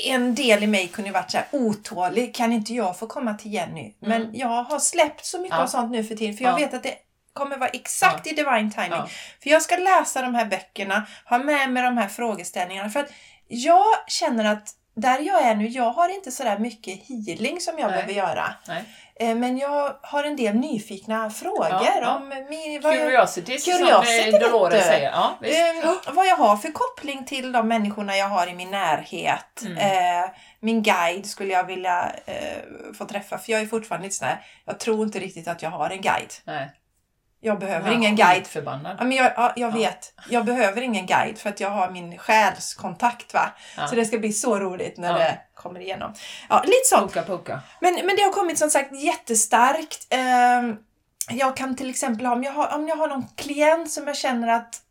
en del i mig kunde ju varit så här otålig. Kan inte jag få komma till Jenny? Men jag har släppt så mycket Mm. Ja. av sånt nu för tiden. För jag Ja. vet att det kommer vara exakt i divine timing. Ja. För jag ska läsa de här böckerna, ha med mig de här frågeställningarna. För att jag känner att där jag är nu, jag har inte så där mycket healing som jag Nej. behöver göra. Nej. Eh, Men jag har en del nyfikna frågor Ja, ja. om min, vad jag, Curiosity, som Dolores säger. Ja. Eh, vad jag har för koppling till de människorna jag har i min närhet. Mm. Eh, min guide skulle jag vilja eh, få träffa. För jag är fortfarande lite sån här, jag tror inte riktigt att jag har en guide. Nej. Jag behöver Ja, ingen guide. Förbannad. Ja, men jag, ja, jag Ja. vet. Jag behöver ingen guide för att jag har min själskontakt. Va? Så det ska bli så roligt när det kommer igenom. Ja, lite sånt. Puka puka. Men, men det har kommit som sagt jättestarkt. Ehm, jag kan till exempel ha, om jag har, om jag har någon klient som jag känner att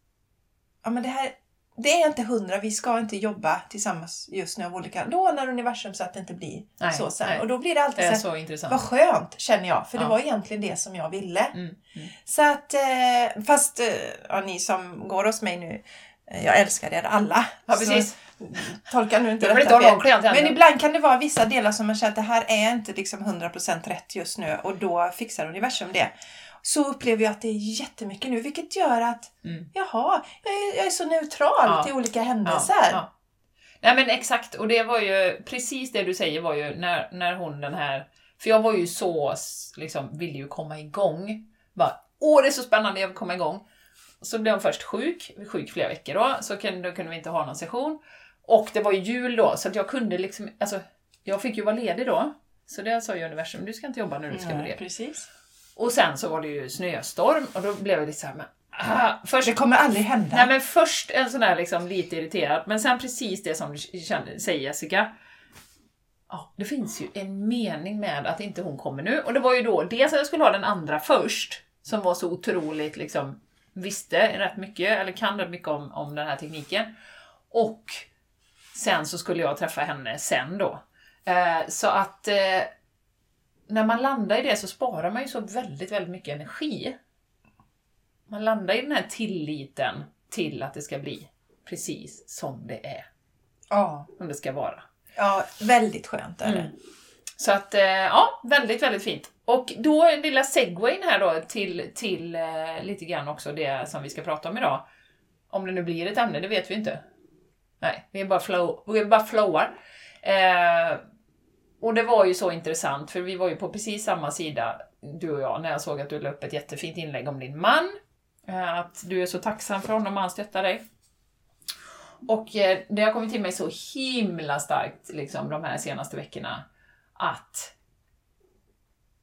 ja, men det här, det är inte hundra, vi ska inte jobba tillsammans just nu av olika... Då när universum så att det inte blir Nej, så sen. nej. Och då blir det alltid Det så så intressant. vad skönt känner jag, för det Ja. var egentligen det som jag ville. Mm, mm. Så att, eh, fast eh, ja, ni som går hos mig nu, eh, jag älskar er alla. Ja, Så precis. tolka nu inte detta fel. Men ibland kan det vara vissa delar som man känner att det här är inte liksom 100% rätt just nu och då fixar universum det. Så upplever jag att det är jättemycket nu vilket gör att Mm. jaha, jag är, jag är så neutral Ja. till olika händelser. Ja. Nej men exakt, och det var ju precis det du säger var ju när, när hon den här, för jag var ju så, liksom, ville ju komma igång. Bara, åh det är så spännande, jag vill komma igång. Så blev hon först sjuk, sjuk flera veckor då, så kunde, då kunde vi inte ha någon session. Och det var ju jul då, så att jag kunde liksom, alltså, jag fick ju vara ledig då. Så det sa ju universum, du ska inte jobba nu, du ska vara ledig. precis. Och sen så var det ju snöstorm och då blev jag lite såhär, men, ah, först Det kommer aldrig hända. Nej men först en sån där liksom lite irriterad, men sen precis det som du kände, säger Jessica. Ja, det finns ju en mening med att inte hon kommer nu. Och det var ju då dels att jag skulle ha den andra först, som var så otroligt liksom visste rätt mycket, eller kan rätt mycket om, om den här tekniken. Och sen så skulle jag träffa henne sen då. Eh, så att eh, när man landar i det så sparar man ju så väldigt, väldigt mycket energi. Man landar i den här tilliten till att det ska bli precis som det är, Ja. som det ska vara. ja, väldigt skönt är det. Mm. Så att, eh, ja, väldigt, väldigt fint. Och då en lilla segwayn här då till, till eh, lite grann också det som vi ska prata om idag. Om det nu blir ett ämne, det vet vi inte. Nej, vi är bara, flow, vi är bara flowar. Eh, och det var ju så intressant, för vi var ju på precis samma sida, du och jag, när jag såg att du la upp ett jättefint inlägg om din man. Eh, att du är så tacksam för honom och han stöttar dig. Och eh, det har kommit till mig så himla starkt liksom, de här senaste veckorna att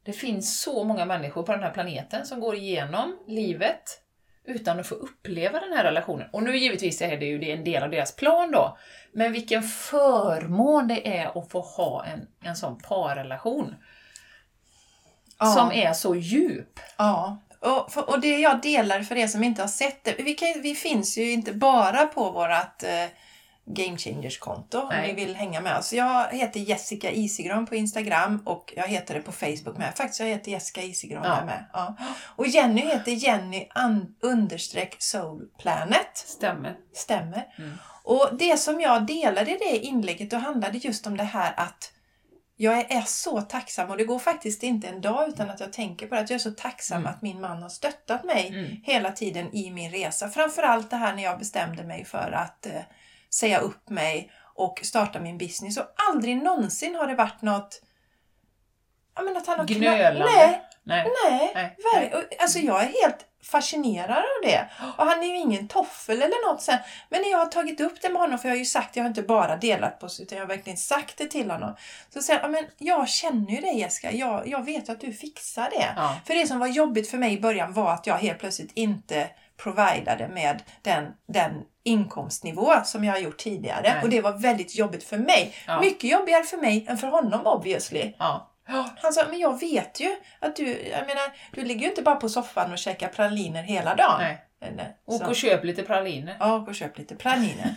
det finns så många människor på den här planeten som går igenom livet utan att få uppleva den här relationen. Och nu givetvis är det ju det en del av deras plan då, men vilken förmån det är att få ha en, en sån parrelation Ja. som är så djup. Ja, och, och det jag delar för er som inte har sett det. Vi, kan, vi finns ju inte bara på vårt eh, Game Changers-konto om Nej. ni vill hänga med oss. Jag heter Jessica Isigran på Instagram och jag heter det på Facebook med. Faktiskt, jag heter Jessica Isigran Ja. med. Ja. Och Jenny heter Jenny un, understreck Soul Planet. Stämmer. Stämmer. Mm. Och det som jag delade i det inlägget, då handlade just om det här att jag är så tacksam och det går faktiskt inte en dag utan att jag tänker på det. Att jag är så tacksam Mm. att min man har stöttat mig Mm. hela tiden i min resa. Framförallt det här när jag bestämde mig för att eh, säga upp mig och starta min business. Och aldrig någonsin har det varit något... Jag menar att han har Gnölande. Nej, Nej. nej. Nej. Och, alltså jag är helt fascinerad av det. Och han är ju ingen toffel eller något sen. Men när jag har tagit upp det med honom, för jag har ju sagt, jag har inte bara delat på utan jag har verkligen sagt det till honom. Så säger han, "Ja, men jag känner ju dig Jessica, jag, jag vet att du fixar det. Ja. För det som var jobbigt för mig i början var att jag helt plötsligt inte providade med den, den inkomstnivå som jag har gjort tidigare. Nej. Och det var väldigt jobbigt för mig. Ja. Mycket jobbigare för mig än för honom obviously. Ja. Han sa, men jag vet ju att du, jag menar, du ligger ju inte bara på soffan och käkar praliner hela dagen. Nej. Åk och köp lite praliner. Ja, och köp lite praliner.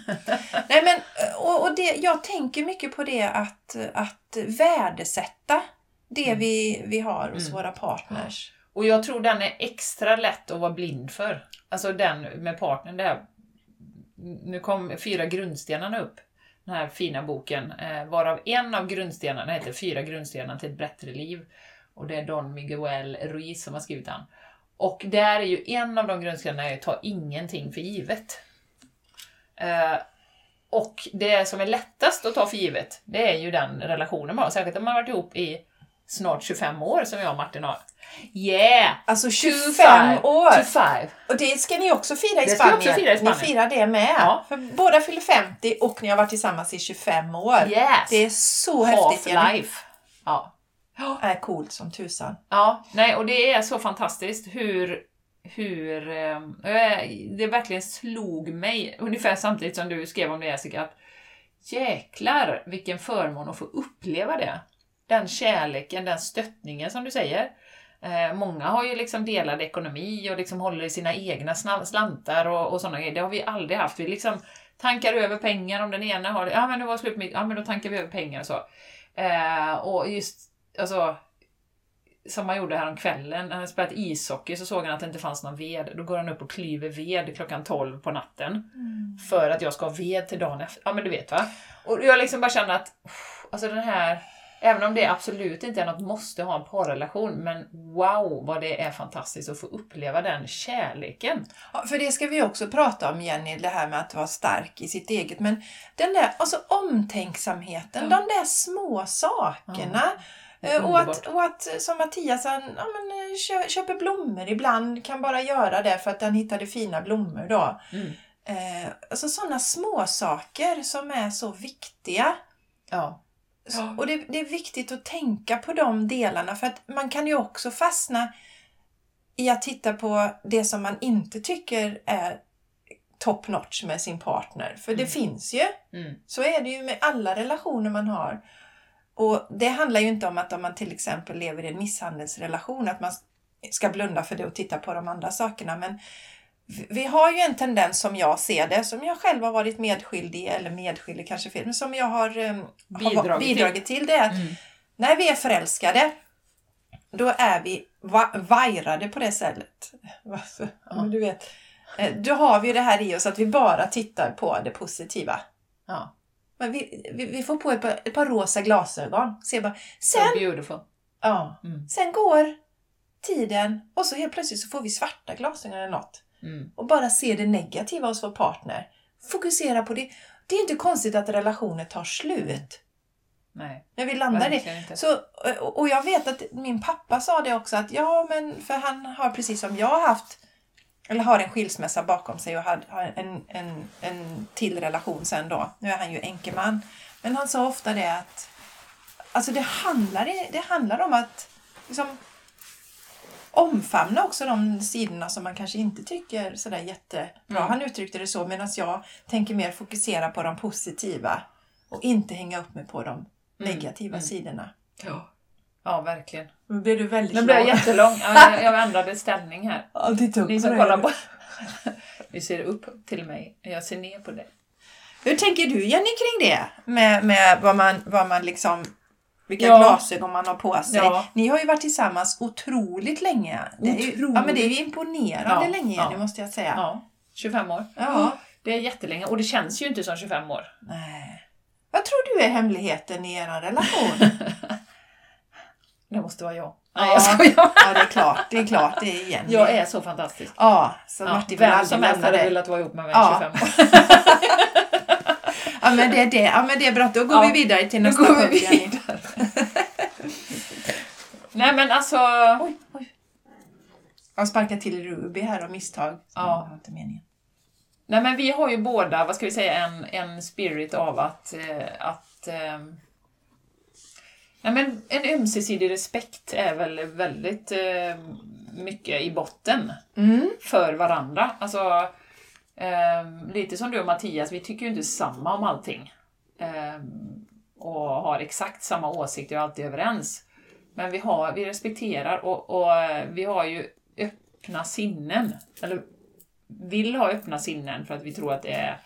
Nej, men, och, och det, jag tänker mycket på det att, att värdesätta det vi, vi har hos Mm. våra partners. Och jag tror den är extra lätt att vara blind för. Alltså den med partnern där. Nu kom Fyra grundstenarna upp. Den här fina boken. Eh, varav en av grundstenarna heter Fyra grundstenar till ett bättre liv. Och det är Don Miguel Ruiz som har skrivit den. Och där är ju en av de grundstenarna är ta ingenting för givet. Eh, och det som är lättast att ta för givet, det är ju den relationen man har. Särskilt om man har varit ihop i snart 25 år som jag och Martin har. Yeah! Alltså 25 25 år! 25. Och det ska ni också fira i Det ska vi Spanien. också fira i Spanien. Ni firar det med. Ja. För båda fyller 50 och ni har varit tillsammans i 25 år. Yes! Det är så häftigt. Jenny. Half-life. Ja. Det är coolt som tusan. ja, nej, och det är så fantastiskt hur, hur eh, det verkligen slog mig, ungefär samtidigt som du skrev om det Jessica, att jäklar vilken förmån att få uppleva det. Den kärleken, den stöttningen som du säger. Eh, många har ju liksom delad ekonomi och liksom håller i sina egna slantar och, och sådana grejer. Det har vi aldrig haft. Vi liksom tankar över pengar om den ena har. Ja men det var slut med, ja men då tankar vi över pengar och så. Eh, och just, alltså som han gjorde här om kvällen, när han spelat ishockey så såg han att det inte fanns någon ved. Då går han upp och klyver ved klockan 12 på natten. För att jag ska ha ved till dagen efter. Ja men du vet va? Och jag liksom bara känner att, alltså den här, även om det absolut inte är något måste ha en parrelation, men wow vad det är fantastiskt att få uppleva den kärleken. Ja, för det ska vi också prata om Jenny, det här med att vara stark i sitt eget. Men den där alltså omtänksamheten, Ja. de där små sakerna. Eh, Och att, och att som Mattias, han ja, men, eh, kö, köper blommor ibland, kan bara göra det för att han hittade fina blommor då. Mm. Eh, alltså sådana små saker som är så viktiga. Ja. Så- Och det, det är viktigt att tänka på de delarna för att man kan ju också fastna i att titta på det som man inte tycker är top notch med sin partner. För det Mm. finns ju. Mm. Så är det ju med alla relationer man har. Och det handlar ju inte om att om man till exempel lever i en misshandelsrelation att man ska blunda för det och titta på de andra sakerna. Men vi- har ju en tendens som jag ser det, som jag själv har varit medskyldig, eller medskyldig kanske fel, men som jag har, eh, har Bidragit till. bidragit till. Det är att Mm. när vi är förälskade, då är vi va- vajrade på det. Varför? Ja. Du vet, eh, då har vi ju det här i oss att vi bara tittar på det positiva. Ja. Men vi, vi, vi får på ett par, ett par rosa glasögon. Ser bara, So sen, beautiful. ja, Mm. sen går tiden och så helt plötsligt så får vi svarta glasögon eller något. Mm. Och bara ser det negativa hos vår partner. Fokusera på det. Det är inte konstigt att relationer tar slut. Nej, När vi landar i. Så, och jag vet att min pappa sa det också att ja men för han har precis som jag haft eller har en skilsmässa bakom sig och har en, en, en till relation sen då. Nu är han ju enkeman. Men han sa ofta det att alltså det handlar, det handlar om att liksom, omfamna också de sidorna som man kanske inte tycker sådär jättebra. Mm. Han uttryckte det så medan jag tänker mer fokusera på de positiva och inte hänga upp mig på de negativa mm. sidorna. Ja. ja, verkligen. Nu blev du väldigt Nu blev jag jättelång. Ja, jag, jag ändrade ställning här. Ja, titta upp Ni som det. kollar på... Vi ser upp till mig. Jag ser ner på det. Hur tänker du Jenny kring det? Med, med vad, man, vad man liksom vilka Ja. glasögon man har på sig. Ja. Ni har ju varit tillsammans otroligt länge. Det är ju, Otroligt. ja, men det är ju imponerande Ja, länge ja. måste jag säga. Ja, 25 år. Ja. Det är jättelänge och det känns ju inte som 25 år. Nej. Vad tror du är hemligheten i er relation? Det måste vara jag. Ja. Nej, jag skojar. ja, det är klart. Det är klart, det är Jenny. Jag är så fantastisk. Ja, så Ja, Martin vill vem som helst hade velat vara ihop med mig i Ja. 25 år. Ja, men det är det. Ja, men det är bra. Då går Ja. vi vidare till nästa vi punkt Jenny. vidare. Nej men alltså... Oj, oj. Jag sparkar till Ruby här av misstag. Ja. Inte meningen. Nej men vi har ju båda, vad ska vi säga, en, en spirit av att... Eh, att eh, nej men en ömsesidig respekt är väl väldigt eh, mycket i botten Mm. för varandra. Alltså, eh, lite som du och Mattias, vi tycker ju inte samma om allting. Eh, och har exakt samma åsikter och alltid överens. Men vi, har, vi respekterar och, och eh, vi har ju öppna sinnen. Eller vill ha öppna sinnen för att vi tror att det är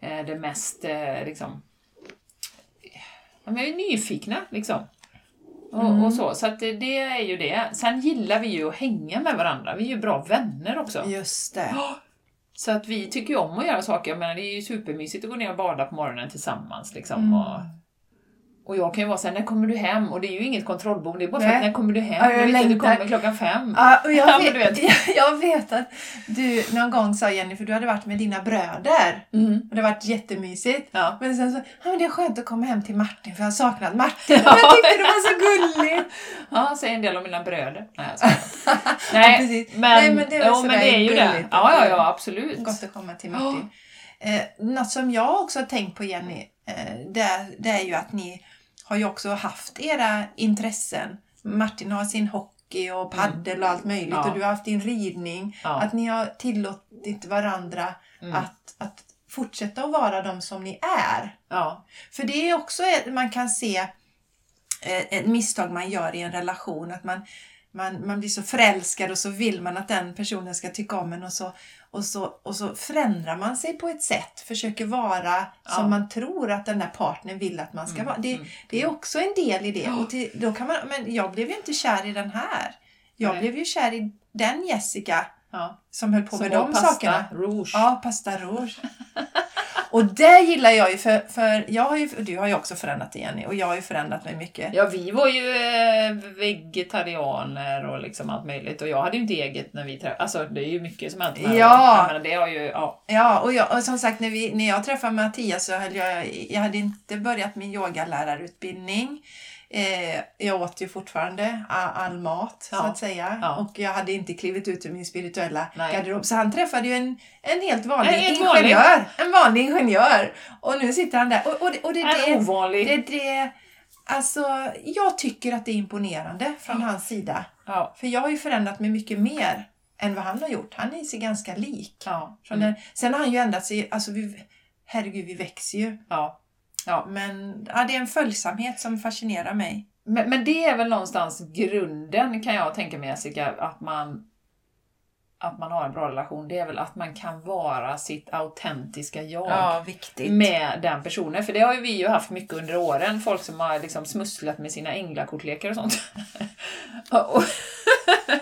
eh, det mest eh, liksom... Vi är nyfikna liksom. Och, och så, så att det, det är ju det. Sen gillar vi ju att hänga med varandra. Vi är ju bra vänner också. Just det. Så att vi tycker ju om att göra saker. Jag menar, det är ju supermysigt att gå ner och bada på morgonen tillsammans. Liksom, Mm. och, och jag kan ju vara såhär, när kommer du hem? Och det är ju inget kontrollbehov, det är bara för Nej. att när kommer du hem? Ja, jag jag vet du kommer klockan fem. Ja, och Ja, jag, vet, du vet. jag vet att du någon gång sa Jenny, för du hade varit med dina bröder Mm. och det har varit jättemysigt. Ja. Men sen så, ja men det är skönt att komma hem till Martin för jag har saknat Martin. Och jag tyckte det var så gulligt. ja, säger en del om mina bröder. Nej, jag. Nej, Ja, men, Nej, men det är jo, men det är ju det. Ja, ja, ja, absolut. Gott att komma till Martin. Eh, något som jag också har tänkt på Jenny, eh, det, det är ju att ni har ju också haft era intressen. Martin har sin hockey och paddel och allt möjligt Mm. Ja. och du har haft din ridning. Ja. Att ni har tillåtit varandra Mm. att, att fortsätta att vara de som ni är. Ja. För det är också man kan se eh, ett misstag man gör i en relation. Att man, man, man blir så förälskad och så vill man att den personen ska tycka om en och så, och så, och så förändrar man sig på ett sätt, försöker vara som Ja. man tror att den där partnern vill att man ska Mm, vara. Det, mm, det är också en del i det. Och till, då kan man, men jag blev ju inte kär i den här. Jag Nej. blev ju kär i den Jessica Ja. som höll på Som med de pasta sakerna. rouge. Ja, pasta rouge. och det gillar jag ju för, för jag har ju, du har ju också förändrat dig Jenny och jag har ju förändrat mig mycket. Ja, vi var ju eh, vegetarianer och liksom allt möjligt. Och jag hade ju inte eget när vi träffades. Alltså det är ju mycket som hänt. Ja. Det har ju, ja. Ja, och, jag, och som sagt när, vi, när jag träffade Mattias så höll jag, jag hade inte börjat min yogalärarutbildning. Eh, jag åt ju fortfarande all, mat så Ja. att säga. Ja. Och jag hade inte klivit ut ur min spirituella Nej. garderob. Så han träffade ju en, en helt vanlig En helt ingenjör. En vanlig ingenjör. Och nu sitter han där. Och, och, det- och det, En det, ovanlig. det, det, alltså, jag tycker att det är imponerande från Ja. hans sida. För jag har ju förändrat mig mycket mer än vad han har gjort. Han är sig ganska lik. Ja. Från den, sen har han ju ändrat sig, alltså vi, herregud vi växer ju. ja. Ja. Men ja, det är en följsamhet som fascinerar mig. Men, men det är väl någonstans grunden kan jag tänka mig Jessica, att man att man har en bra relation, det är väl att man kan vara sitt autentiska jag. viktigt. med den personen. För det har ju vi ju haft mycket under åren. Folk som har liksom smusslat med sina änglakortlekar och sånt. och, och,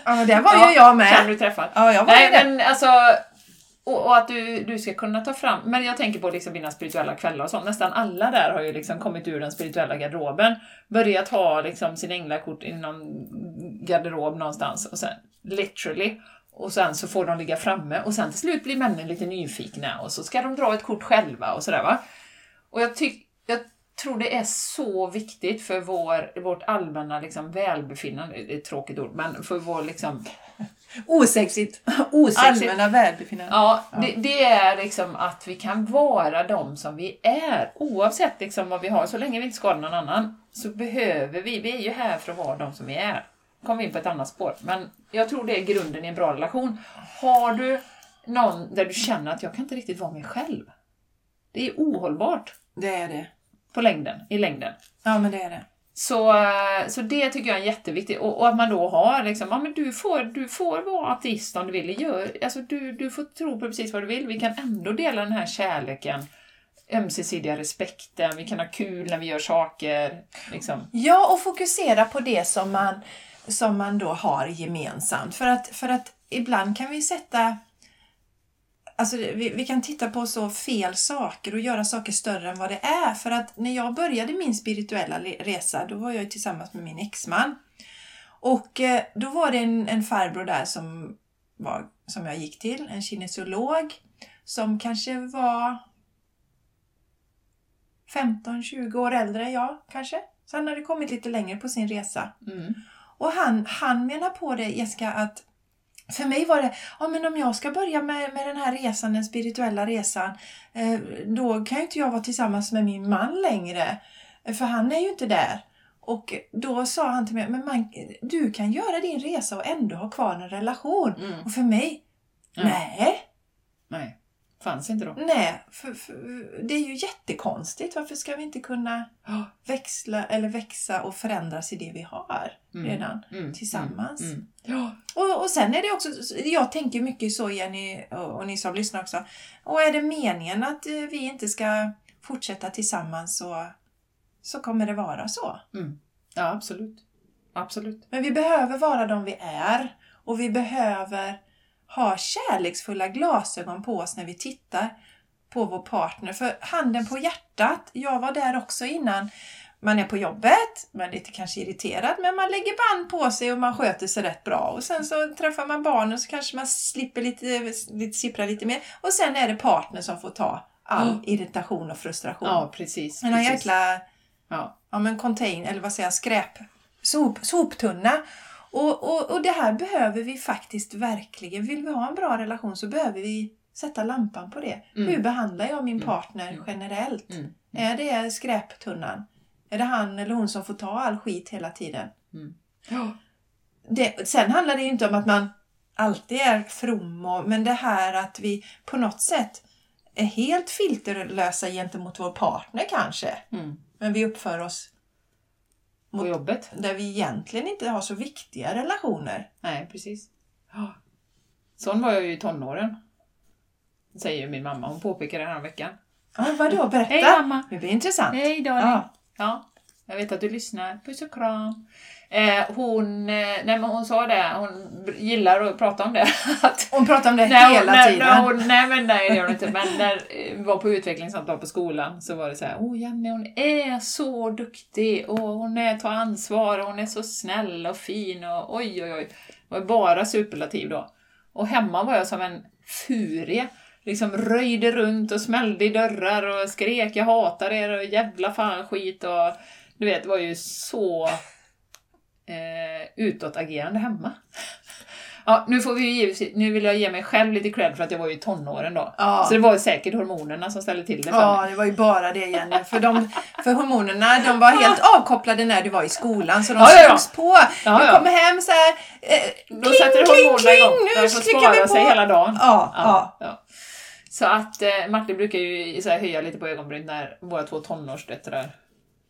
Ja, det var Ja, ju jag kan med. du träffa? Ja, jag var Nej men alltså, och, och att du, du ska kunna ta fram, men jag tänker på liksom dina spirituella kvällar och sånt. Nästan alla där har ju liksom kommit ur den spirituella garderoben. Börjat ha liksom sin änglakort i någon garderob någonstans. Och sen, literally. Och sen så får de ligga framme och sen till slut blir männen lite nyfikna och så ska de dra ett kort själva och sådär va. Och jag, tyck, jag tror det är så viktigt för vår, vårt allmänna liksom välbefinnande, det är ett tråkigt ord, men för vår liksom Osexigt. Osexigt. Allmänna välbefinnande. Ja, det, det är liksom att vi kan vara de som vi är. Oavsett liksom vad vi har, så länge vi inte skadar någon annan, så behöver vi, vi är ju här för att vara de som vi är. Kommer vi in på ett annat spår. Men jag tror det är grunden i en bra relation. Har du någon där du känner att jag kan inte riktigt vara mig själv. Det är ohållbart Det är det. på längden, i längden. Ja, men det är det. Så, så det tycker jag är jätteviktigt. Och, och att man då har liksom, ja men du får, du får vara ateist om du vill. Gör, alltså du, du får tro på precis vad du vill. Vi kan ändå dela den här kärleken, ömsesidiga respekten, vi kan ha kul när vi gör saker. Liksom. Ja, och fokusera på det som man, som man då har gemensamt. För att, för att ibland kan vi sätta... Alltså vi, vi kan titta på så fel saker och göra saker större än vad det är. För att när jag började min spirituella resa, då var jag tillsammans med min exman. Och eh, då var det en, en farbror där som, var, som jag gick till, en kinesiolog, som kanske var 15-20 år äldre än jag kanske. Så han hade kommit lite längre på sin resa. Mm. Och han, han menar på det, Jessica, att för mig var det, ja men om jag ska börja med, med den här resan, den spirituella resan, eh, då kan ju inte jag vara tillsammans med min man längre. För han är ju inte där. Och då sa han till mig, men man, du kan göra din resa och ändå ha kvar en relation. Mm. Och för mig, Ja. nej, Nej, fanns inte då. nej, för, för, det är ju jättekonstigt. Varför ska vi inte kunna växla eller växa och förändras i det vi har Mm. redan? Mm. tillsammans. Mm. Ja. Och, och sen är det också, jag tänker mycket så Jenny och, och ni som lyssnar också. Och är det meningen att eh, vi inte ska fortsätta tillsammans så, så kommer det vara så. Mm. ja, absolut. Absolut. Men vi behöver vara de vi är och vi behöver ha kärleksfulla glasögon på oss när vi tittar på vår partner. För handen på hjärtat, jag var där också innan. Man är på jobbet, man är lite kanske irriterad, men man lägger band på sig och man sköter sig rätt bra. Och sen så träffar man barnen så kanske man slipper lite, lite sippra lite mer. Och sen är det partner som får ta all Mm. irritation och frustration. Ja, precis. En jäkla Ja. ja, men contain, eller vad säger jag, skräp, sop, soptunna. Och, och, och det här behöver vi faktiskt verkligen. Vill vi ha en bra relation så behöver vi sätta lampan på det. Mm. Hur behandlar jag min Mm. partner Mm. generellt? Mm. Är det skräptunnan? Är det han eller hon som får ta all skit hela tiden? Mm. Det, sen handlar det ju inte om att man alltid är from, och, men det här att vi på något sätt är helt filterlösa gentemot vår partner kanske. Mm. Men vi uppför oss på jobbet. Där vi egentligen inte har så viktiga relationer. Nej, precis. Ja. Sån var jag ju i tonåren. Säger min mamma. Hon påpekar det här om veckan. Ja, vadå? Berätta! Hej mamma! Det blir intressant. Hej darling! Ja. Ja. jag vet att du lyssnar. Puss och kram. Eh, hon, eh, nej men hon sa det, hon gillar att prata om det. Att Hon pratar om det hon, hela när, tiden. När hon, nej men nej det gör hon inte. Men när vi var på utvecklingssamtal på skolan så var det så här, åh Jenny hon är så duktig och hon är, tar ansvar och hon är så snäll och fin och oj oj oj. Det var bara superlativ då. Och hemma var jag som en furie. Liksom röjde runt och smällde i dörrar och skrek jag hatar er och jävla fan skit och du vet, det var ju så eh, utåtagerande hemma. Ja, nu, får vi ju nu vill jag ge mig själv lite cred för att jag var ju i tonåren då. Ja. Så det var ju säkert hormonerna som ställde till det för Ja, mig. det var ju bara det Jenny. För, de, för hormonerna de var helt avkopplade när du var i skolan så de Ja, ja, ja. slogs på. Ja, du kommer hem så här. Eh, Då sätter hormonerna igång. nu De får klickar vi spara på. sig hela dagen. Ja, ja. Så att eh, Martin brukar ju så här, höja lite på ögonbryn när våra två tonårsdöttrar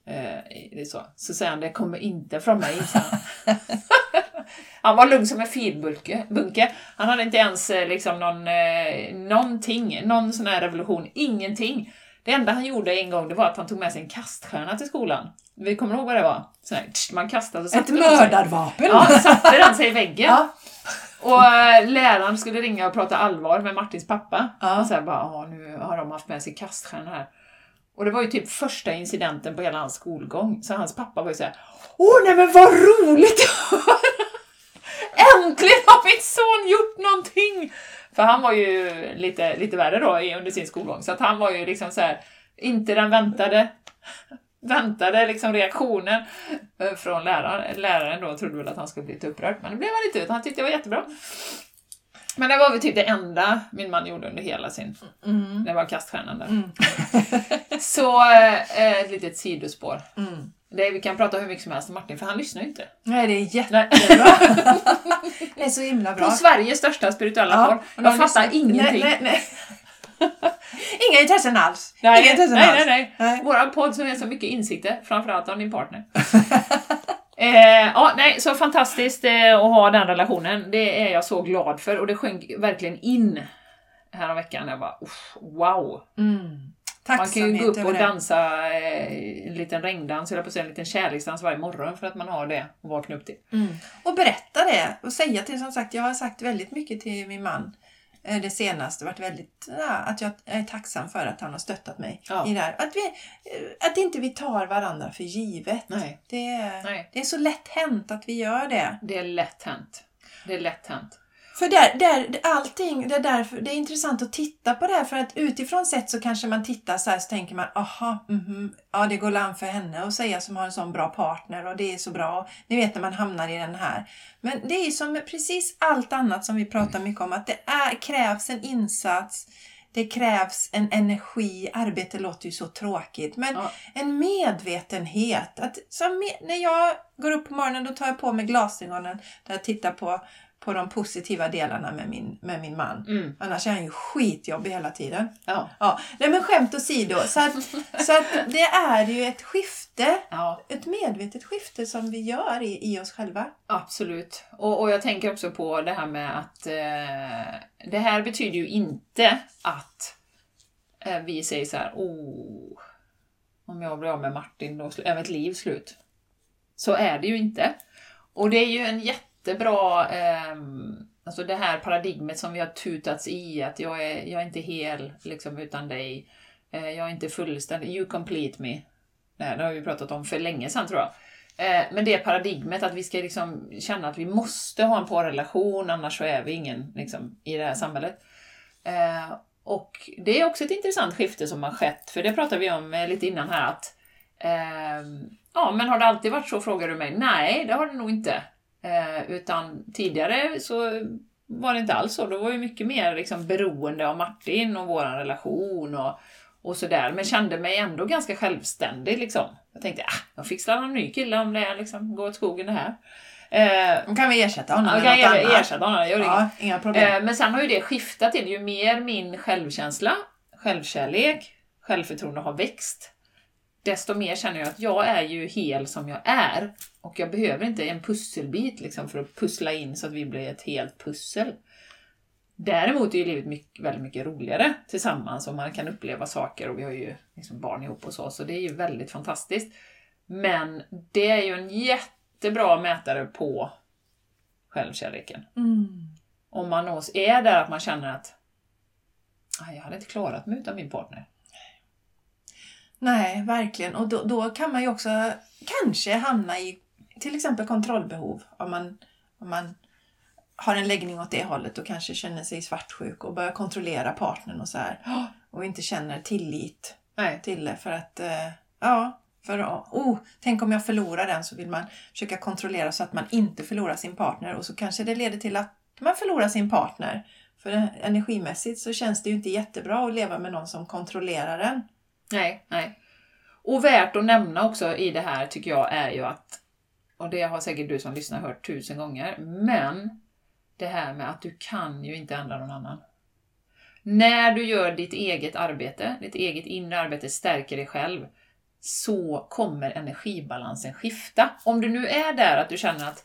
eh, så. så säger han, det kommer inte från mig. han. var lugn som en filbunke. bunke. Han hade inte ens eh, liksom någon, eh, någonting, någon sån här revolution, ingenting. Det enda han gjorde en gång det var att han tog med sig en kaststjärna till skolan. Vi kommer ihåg vad det var? Sån här, tsch, man kastade och Ett mördarvapen. Ja, satte den sig i väggen. Ja. Och eh, läraren skulle ringa och prata allvar med Martins pappa. Ja. Och så här bara, "Ja, nu har de haft med sig kaststjärnor här. Och det var ju typ första incidenten på hela hans skolgång. Så hans pappa var ju såhär, Åh nej men vad roligt! Äntligen har min son gjort någonting! För han var ju lite, lite värre då under sin skolgång. Så att han var ju liksom så här, inte den väntade väntade liksom reaktionen eh, från läraren. Läraren då trodde väl att han skulle bli lite upprörd, men det blev han inte, utan han tyckte det var jättebra. Men det var väl typ det enda min man gjorde under hela sin... Mm. Det var kaststjärnan där. Mm. Så eh, ett litet sidospår. Mm. Det, vi kan prata hur mycket som helst om Martin, för han lyssnar ju inte. Nej, det är jättebra. det är så himla bra. På Sveriges största spirituella podd. och Jag fattar lyssnar- ingenting. Nej, nej, nej. Inga intressen alls. Nej, Inga intressen nej, alls. nej, nej. Nej. Våran podd som är så mycket insikter, framförallt av din partner. Eh, ja, nej, så fantastiskt eh, att ha den relationen. Det är jag så glad för och det sjönk verkligen in här veckan. Jag bara, "Uff, wow! Mm. Man kan ju gå upp och dansa. eh, en liten regndans, eller på en liten kärleksdans varje morgon för att man har det att vakna upp till. Mm. Och berätta det och säga till, som sagt, jag har sagt väldigt mycket till min man det senaste, varit väldigt, ja, att jag är tacksam för att han har stöttat mig Ja. i det här. Att, vi, eh, att inte vi tar varandra för givet. Nej, Det, är, nej. det är så lätt hänt att vi gör det. Det är lätt hänt. Det är lätt hänt. För där, där, allting, det är, därför, det är intressant att titta på det här för att utifrån sett så kanske man tittar så här så tänker man aha, mhm, ja det går an för henne att säga som har en sån bra partner och det är så bra. Ni vet när man hamnar i den här. Men det är som med precis allt annat som vi pratar mycket om att det är, krävs en insats, det krävs en energi, arbete låter ju så tråkigt men Ja. en medvetenhet. Att, som när jag går upp på morgonen då tar jag på mig glasögonen där jag tittar på, på de positiva delarna med min, med min man. Mm. Annars är han ju skitjobbig hela tiden. Ja. Ja, nej men skämt åsido. Så att, så att det är ju ett skifte, ja. ett medvetet skifte som vi gör i, i oss själva. Absolut. Och, och jag tänker också på det här med att eh, det här betyder ju inte att eh, vi säger så här, oh, om jag blir av med Martin då är mitt liv slut. Så är det ju inte. Och det är ju en jättebra, eh, alltså det här paradigmet som vi har tutats i, att jag är, jag är inte hel liksom utan dig, eh, jag är inte fullständig, you complete me. Det det har vi pratat om för länge sedan tror jag. Eh, Men det paradigmet att vi ska liksom känna att vi måste ha en parrelation, annars så är vi ingen liksom, i det här samhället. Eh, Och det är också ett intressant skifte som har skett, för det pratade vi om eh, lite innan här att ehm, Ja, men har det alltid varit så frågar du mig? Nej, det har det nog inte. Eh, Utan tidigare så var det inte alls så. Då var jag mycket mer liksom beroende av Martin och vår relation och, och sådär. Men kände mig ändå ganska självständig liksom. Jag tänkte, ah, jag fixar en ny kille om det liksom, går åt skogen det här. Eh, Då kan vi ersätta honom med något ge- annat. ersätta honom, gör. Ja, inga problem. Eh, Men sen har ju det skiftat till, ju mer min självkänsla, självkärlek, självförtroende har växt, desto mer känner jag att jag är ju hel som jag är. Och jag behöver inte en pusselbit liksom för att pussla in så att vi blir ett helt pussel. Däremot är ju livet mycket, väldigt mycket roligare tillsammans och man kan uppleva saker och vi har ju liksom barn ihop och så, så det är ju väldigt fantastiskt. Men det är ju en jättebra mätare på självkärleken. Mm. Om man är där att man känner att jag hade inte klarat mig utan min partner. Nej, verkligen. Och då, då kan man ju också kanske hamna i till exempel kontrollbehov. Om man, om man har en läggning åt det hållet och kanske känner sig svartsjuk och börjar kontrollera partnern och så här. Och inte känner tillit Nej. till det för att, eh, ja, för oh, tänk om jag förlorar den så vill man försöka kontrollera så att man inte förlorar sin partner och så kanske det leder till att man förlorar sin partner. För energimässigt så känns det ju inte jättebra att leva med någon som kontrollerar en. Nej, nej. Och värt att nämna också i det här tycker jag är ju att, och det har säkert du som lyssnar hört tusen gånger, men det här med att du kan ju inte ändra någon annan. När du gör ditt eget arbete, ditt eget inre arbete, stärker dig själv, så kommer energibalansen skifta. Om du nu är där att du känner att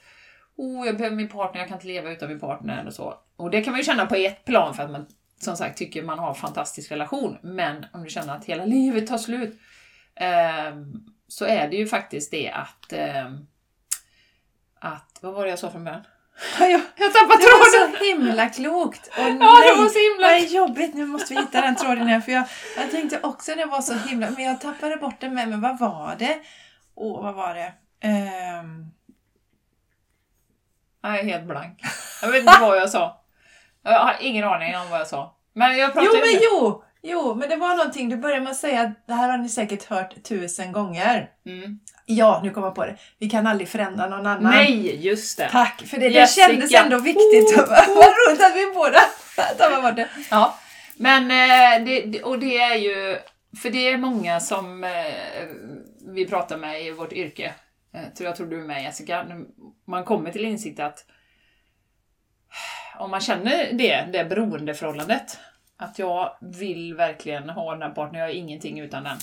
oh, jag behöver min partner, jag kan inte leva utan min partner och så. Och det kan man ju känna på ett plan för att man som sagt tycker man har en fantastisk relation. Men om du känner att hela livet tar slut eh, så är det ju faktiskt det att eh, att, vad var det jag sa från början? jag, jag tappade tråden! Det var så himla klokt! Och Ja, nej, det var så himla... Vad jobbigt, nu måste vi hitta den tråden igen. För jag, jag tänkte också det var så himla... Men jag tappade bort den med. Men vad var det? Åh, vad var det? Ehm, Jag är helt blank. Jag vet inte vad jag sa. Jag har ingen aning om vad jag sa. Men jag Jo, pratade men jo! Jo, men det var någonting. Du började med att säga att det här har ni säkert hört tusen gånger. Mm. Ja, nu kommer jag på det. Vi kan aldrig förändra någon annan. Nej, just det. Tack, för det, det kändes ändå viktigt. Oh, Vad roligt att vi båda tappade bort det. Ja, men eh, det, och det är ju, för det är många som eh, vi pratar med i vårt yrke, eh, tror jag tror du är med Jessica, man kommer till insikt att om man känner det, det beroendeförhållandet, att jag vill verkligen ha den här partnern, jag är ingenting utan den.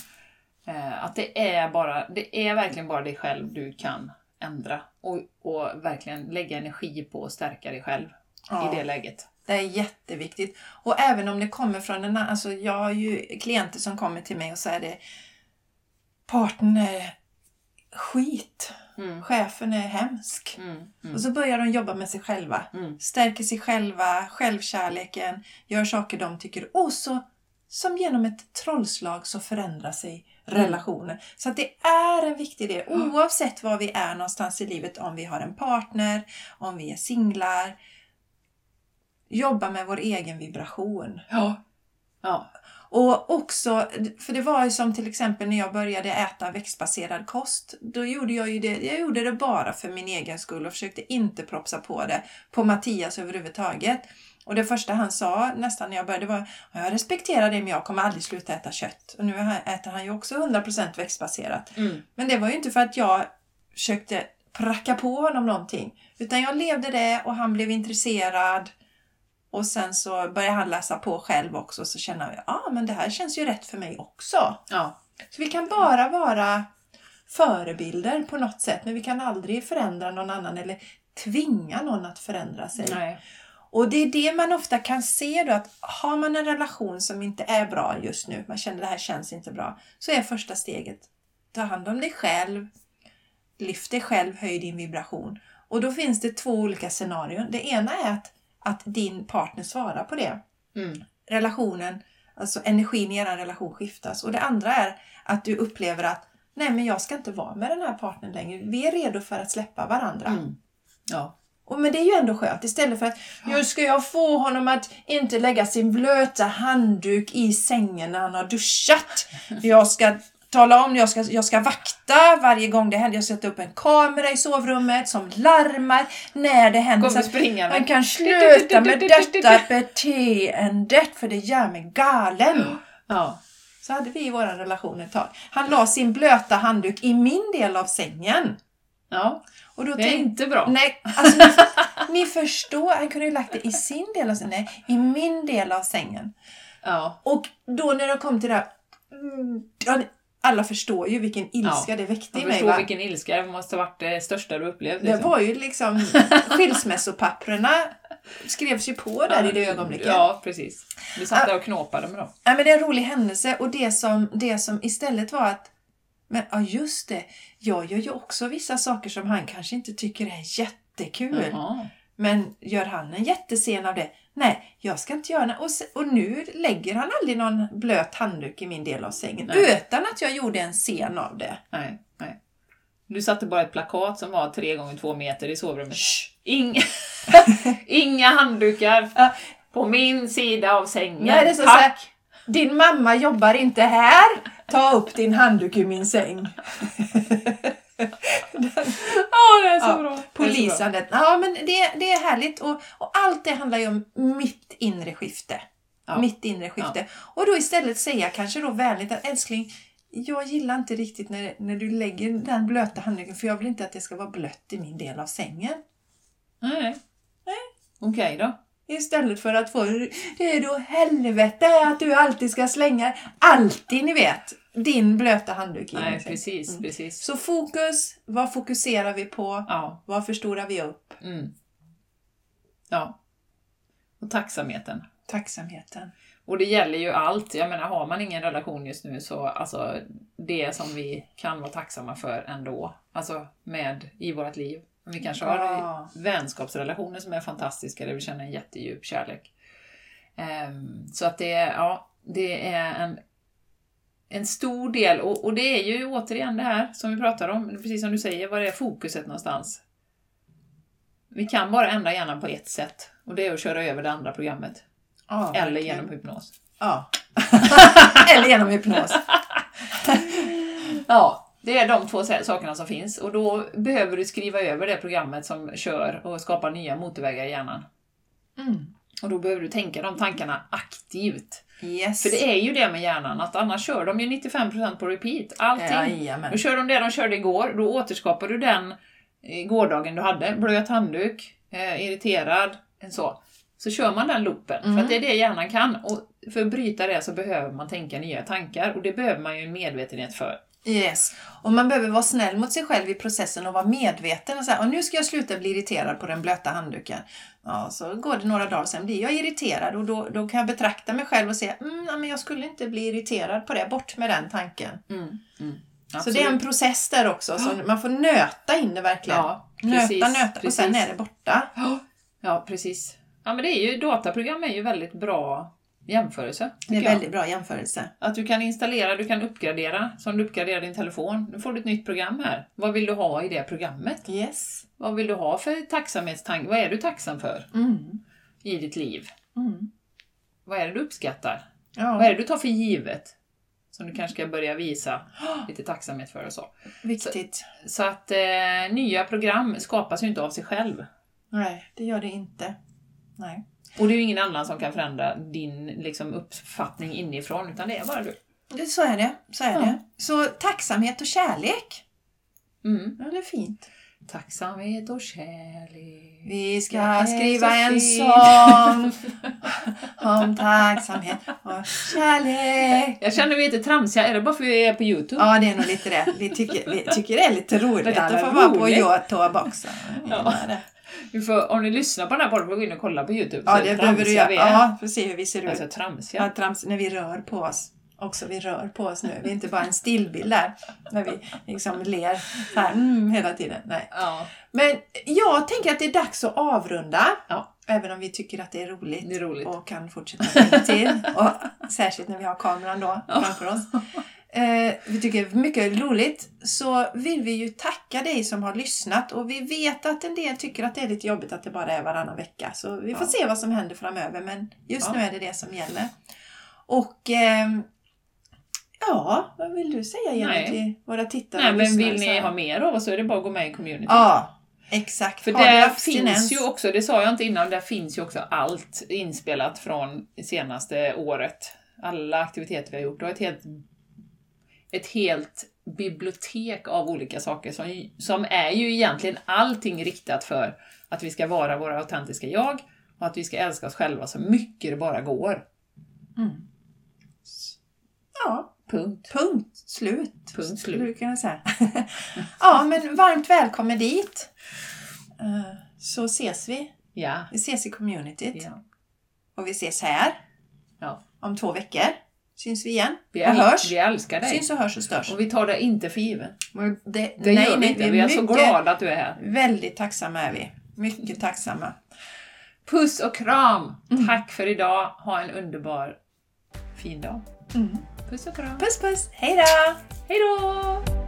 Eh, att det är bara, det är verkligen bara dig själv du kan ändra och, och verkligen lägga energi på att stärka dig själv Ja. i det läget. Det är jätteviktigt. Och även om det kommer från en annan... Alltså jag har ju klienter som kommer till mig och säger det partnern är skit. Mm. Chefen är hemsk. Mm, mm, Och så börjar de jobba med sig själva. mm. Stärker sig själva, självkärleken, gör saker de tycker och så som genom ett trollslag så förändrar sig relationen. Så att det är en viktig del oavsett var vi är någonstans i livet. Om vi har en partner, om vi är singlar. Jobba med vår egen vibration. Ja. Ja. Och också, för det var ju som till exempel när jag började äta växtbaserad kost. Då gjorde jag ju det, jag gjorde det bara för min egen skull och försökte inte propsa på det på Mattias överhuvudtaget. Och det första han sa nästan när jag började var jag respekterar det men jag kommer aldrig sluta äta kött. Och nu äter han ju också 100% växtbaserat. Mm. Men det var ju inte för att jag försökte pracka på honom någonting. Utan jag levde det och han blev intresserad. Och sen så började han läsa på själv också så känner jag, ja ah, men det här känns ju rätt för mig också. Ja. Så vi kan bara vara förebilder på något sätt men vi kan aldrig förändra någon annan eller tvinga någon att förändra sig. Nej. Och det är det man ofta kan se då att har man en relation som inte är bra just nu, man känner det här känns inte bra, så är första steget ta hand om dig själv, lyft dig själv, höj din vibration. Och då finns det två olika scenarion. Det ena är att, att din partner svarar på det. Mm. Relationen, alltså energin i er relation skiftas. Och det andra är att du upplever att nej men jag ska inte vara med den här partnern längre. Vi är redo för att släppa varandra. Mm. Ja. Och, men det är ju ändå skönt istället för att nu ska jag få honom att inte lägga sin blöta handduk i sängen när han har duschat. Jag ska tala om, jag ska, jag ska vakta varje gång det händer. Jag sätter upp en kamera i sovrummet som larmar när det händer. Så Kommer att springande. han kan sluta med detta beteendet för det gör mig galen. Ja. Så hade vi i vår relation ett tag. Han la sin blöta handduk i min del av sängen. ja. Och då Det är tänkte inte bra. Nej, alltså ni, ni förstår. Han kunde ju lagt det i sin del av sängen. Nej, i min del av sängen. Ja. Och då när det kom till det här... ja, alla förstår ju vilken ilska det väckte i mig. förstår Va? vilken ilska, det måste varit det största du upplevt. Det liksom. var ju liksom skilsmässopapperna skrevs ju på där i det ögonblicket. Ja, precis. Du satt där och knåpade med dem. Ja, men det är en rolig händelse och det som, det som istället var att men ja, just det. Jag gör ju också vissa saker som han kanske inte tycker är jättekul. Jaha. Men gör han en jättescen av det? Nej, jag ska inte göra det. Och, se, och nu lägger han aldrig någon blöt handduk i min del av sängen. Nej. Utan att jag gjorde en scen av det. Nej, nej. Du satte bara ett plakat som var tre gånger två meter i sovrummet. Inga, inga handdukar på min sida av sängen. Nej, det är så Tack! så här, Din mamma jobbar inte här. Ta upp din handduk ur min säng. Ja, det är så Ja, bra. Polisandet. Ja, men det, det är härligt. Och, och allt det handlar ju om mitt inre skifte. Ja. Mitt inre skifte. Och då istället säga kanske då vänligt att älskling, jag gillar inte riktigt när, när du lägger den blöta handduken för jag vill inte att det ska vara blött i min del av sängen. Nej. Nej. Okej då. Istället för att få det är då helvete att du alltid ska slänga, alltid ni vet, din blöta handduk i Nej, precis, Mm. precis. Så fokus, vad fokuserar vi på? Ja. Vad förstorar vi upp? Mm. Ja. Och tacksamheten. Tacksamheten. Och det gäller ju allt. Jag menar, har man ingen relation just nu så alltså det som vi kan vara tacksamma för ändå. Alltså med i vårt liv. Vi kanske har Ja. vänskapsrelationer som är fantastiska där vi känner en jättedjup kärlek. Ehm, så att det är, ja, det är en, en stor del och, och det är ju återigen det här som vi pratar om, precis som du säger, vad är fokuset någonstans? Vi kan bara ändra hjärnan på ett sätt och det är att köra över det andra programmet. Ja, Eller verkligen. genom hypnos. Ja. Eller genom hypnos. Ja, det är de två sakerna som finns och då behöver du skriva över det programmet som kör och skapar nya motorvägar i hjärnan. Mm. Och då behöver du tänka de tankarna aktivt. Yes. För det är ju det med hjärnan, att annars kör de ju 95% på repeat. Allting. Jajamän. Då kör de det de körde igår, då återskapar du den eh, gårdagen du hade. Blöt handduk, eh, irriterad, en så. Så kör man den loopen, för Mm. att det är det hjärnan kan. Och för att bryta det så behöver man tänka nya tankar och det behöver man ju en medvetenhet för. Yes. Och man behöver vara snäll mot sig själv i processen och vara medveten. Och säga, och nu ska jag sluta bli irriterad på den blöta handduken. Ja, så går det några dagar sen blir jag irriterad och då, då kan jag betrakta mig själv och säga mm, men jag skulle inte bli irriterad på det. Bort med den tanken. Så det är en process där också. Så man får nöta in det verkligen. Ja, precis, nöta, nöta och precis. sen är det borta. Ja, precis. Ja, men det är ju, dataprogram är ju väldigt bra jämförelse. Det är jag. väldigt bra jämförelse. Att du kan installera, du kan uppgradera, som du uppgraderar din telefon. Nu får du ett nytt program här. Vad vill du ha i det programmet? Yes. Vad vill du ha för tacksamhetstanke? Vad är du tacksam för Mm. i ditt liv? Mm. Vad är det du uppskattar? Ja, Vad är det du tar för givet? Som du kanske ska börja visa lite tacksamhet för och så. viktigt. Så att eh, nya program skapas ju inte av sig själv. Nej, det gör det inte. Nej. Och det är ju ingen annan som kan förändra din liksom, uppfattning inifrån, utan det är bara du. Det- Så är det. Så är Ja. det. Så tacksamhet och kärlek. Mm. Ja, det är fint. Tacksamhet och kärlek. Vi ska är skriva så en sång om tacksamhet och kärlek. Jag känner mig lite tramsiga, är det bara för att vi är på Youtube? Ja, det är nog lite det. Vi tycker, vi tycker det är lite roligt att få vara på. Youtube också. Ja. Vi får, om ni lyssnar på den här podden får gå in och kolla på Youtube. ja, det behöver du göra. Ja, för att se hur vi ser ut. Alltså tramsiga. Ja, trams, när vi rör på oss. Också vi rör på oss nu. Vi är inte bara en stillbild där. När vi liksom ler här, mm, hela tiden. Nej. Ja, Men jag tänker att det är dags att avrunda. Ja. Även om vi tycker att det är roligt. det är roligt. Och kan fortsätta till. Och särskilt när vi har kameran då framför oss. Eh, vi tycker är mycket roligt. Så vill vi ju tacka dig som har lyssnat. Och vi vet att en del tycker att det är lite jobbigt att det bara är varannan vecka. Så vi får Ja. se vad som händer framöver. Men just Ja. nu är det det som gäller. Och ehm, ja, vad vill du säga. Jenny till våra tittare Nej, och men vill ni ha mer av oss så är det bara att gå med i community. Ja, exakt. För där finns ju också, det sa jag inte innan, där finns ju också allt inspelat från senaste året. Alla aktiviteter vi har gjort. Och ett helt, ett helt bibliotek av olika saker som, som är ju egentligen allting riktat för att vi ska vara våra autentiska jag och att vi ska älska oss själva så mycket det bara går. Mm. Ja, Punkt. Punkt slut. Punkt Skulle slut. du kunna säga. ja, men varmt välkommen dit. Eh, Så ses vi. Ja. Vi ses i communityt. ja. Och vi ses här ja. om två veckor. Syns vi igen. Vi, äl- hörs. vi älskar dig. Syns och hörs och störs. Och vi tar det inte för givet. Det, Det gör vi inte. Vi är, så mycket- glada att du är här. Väldigt tacksamma är vi. Mycket tacksamma. Puss och kram! Mm. Tack för idag. Ha en underbar fin dag. Mm. Puss och kram. Puss puss, hej då! Hej då!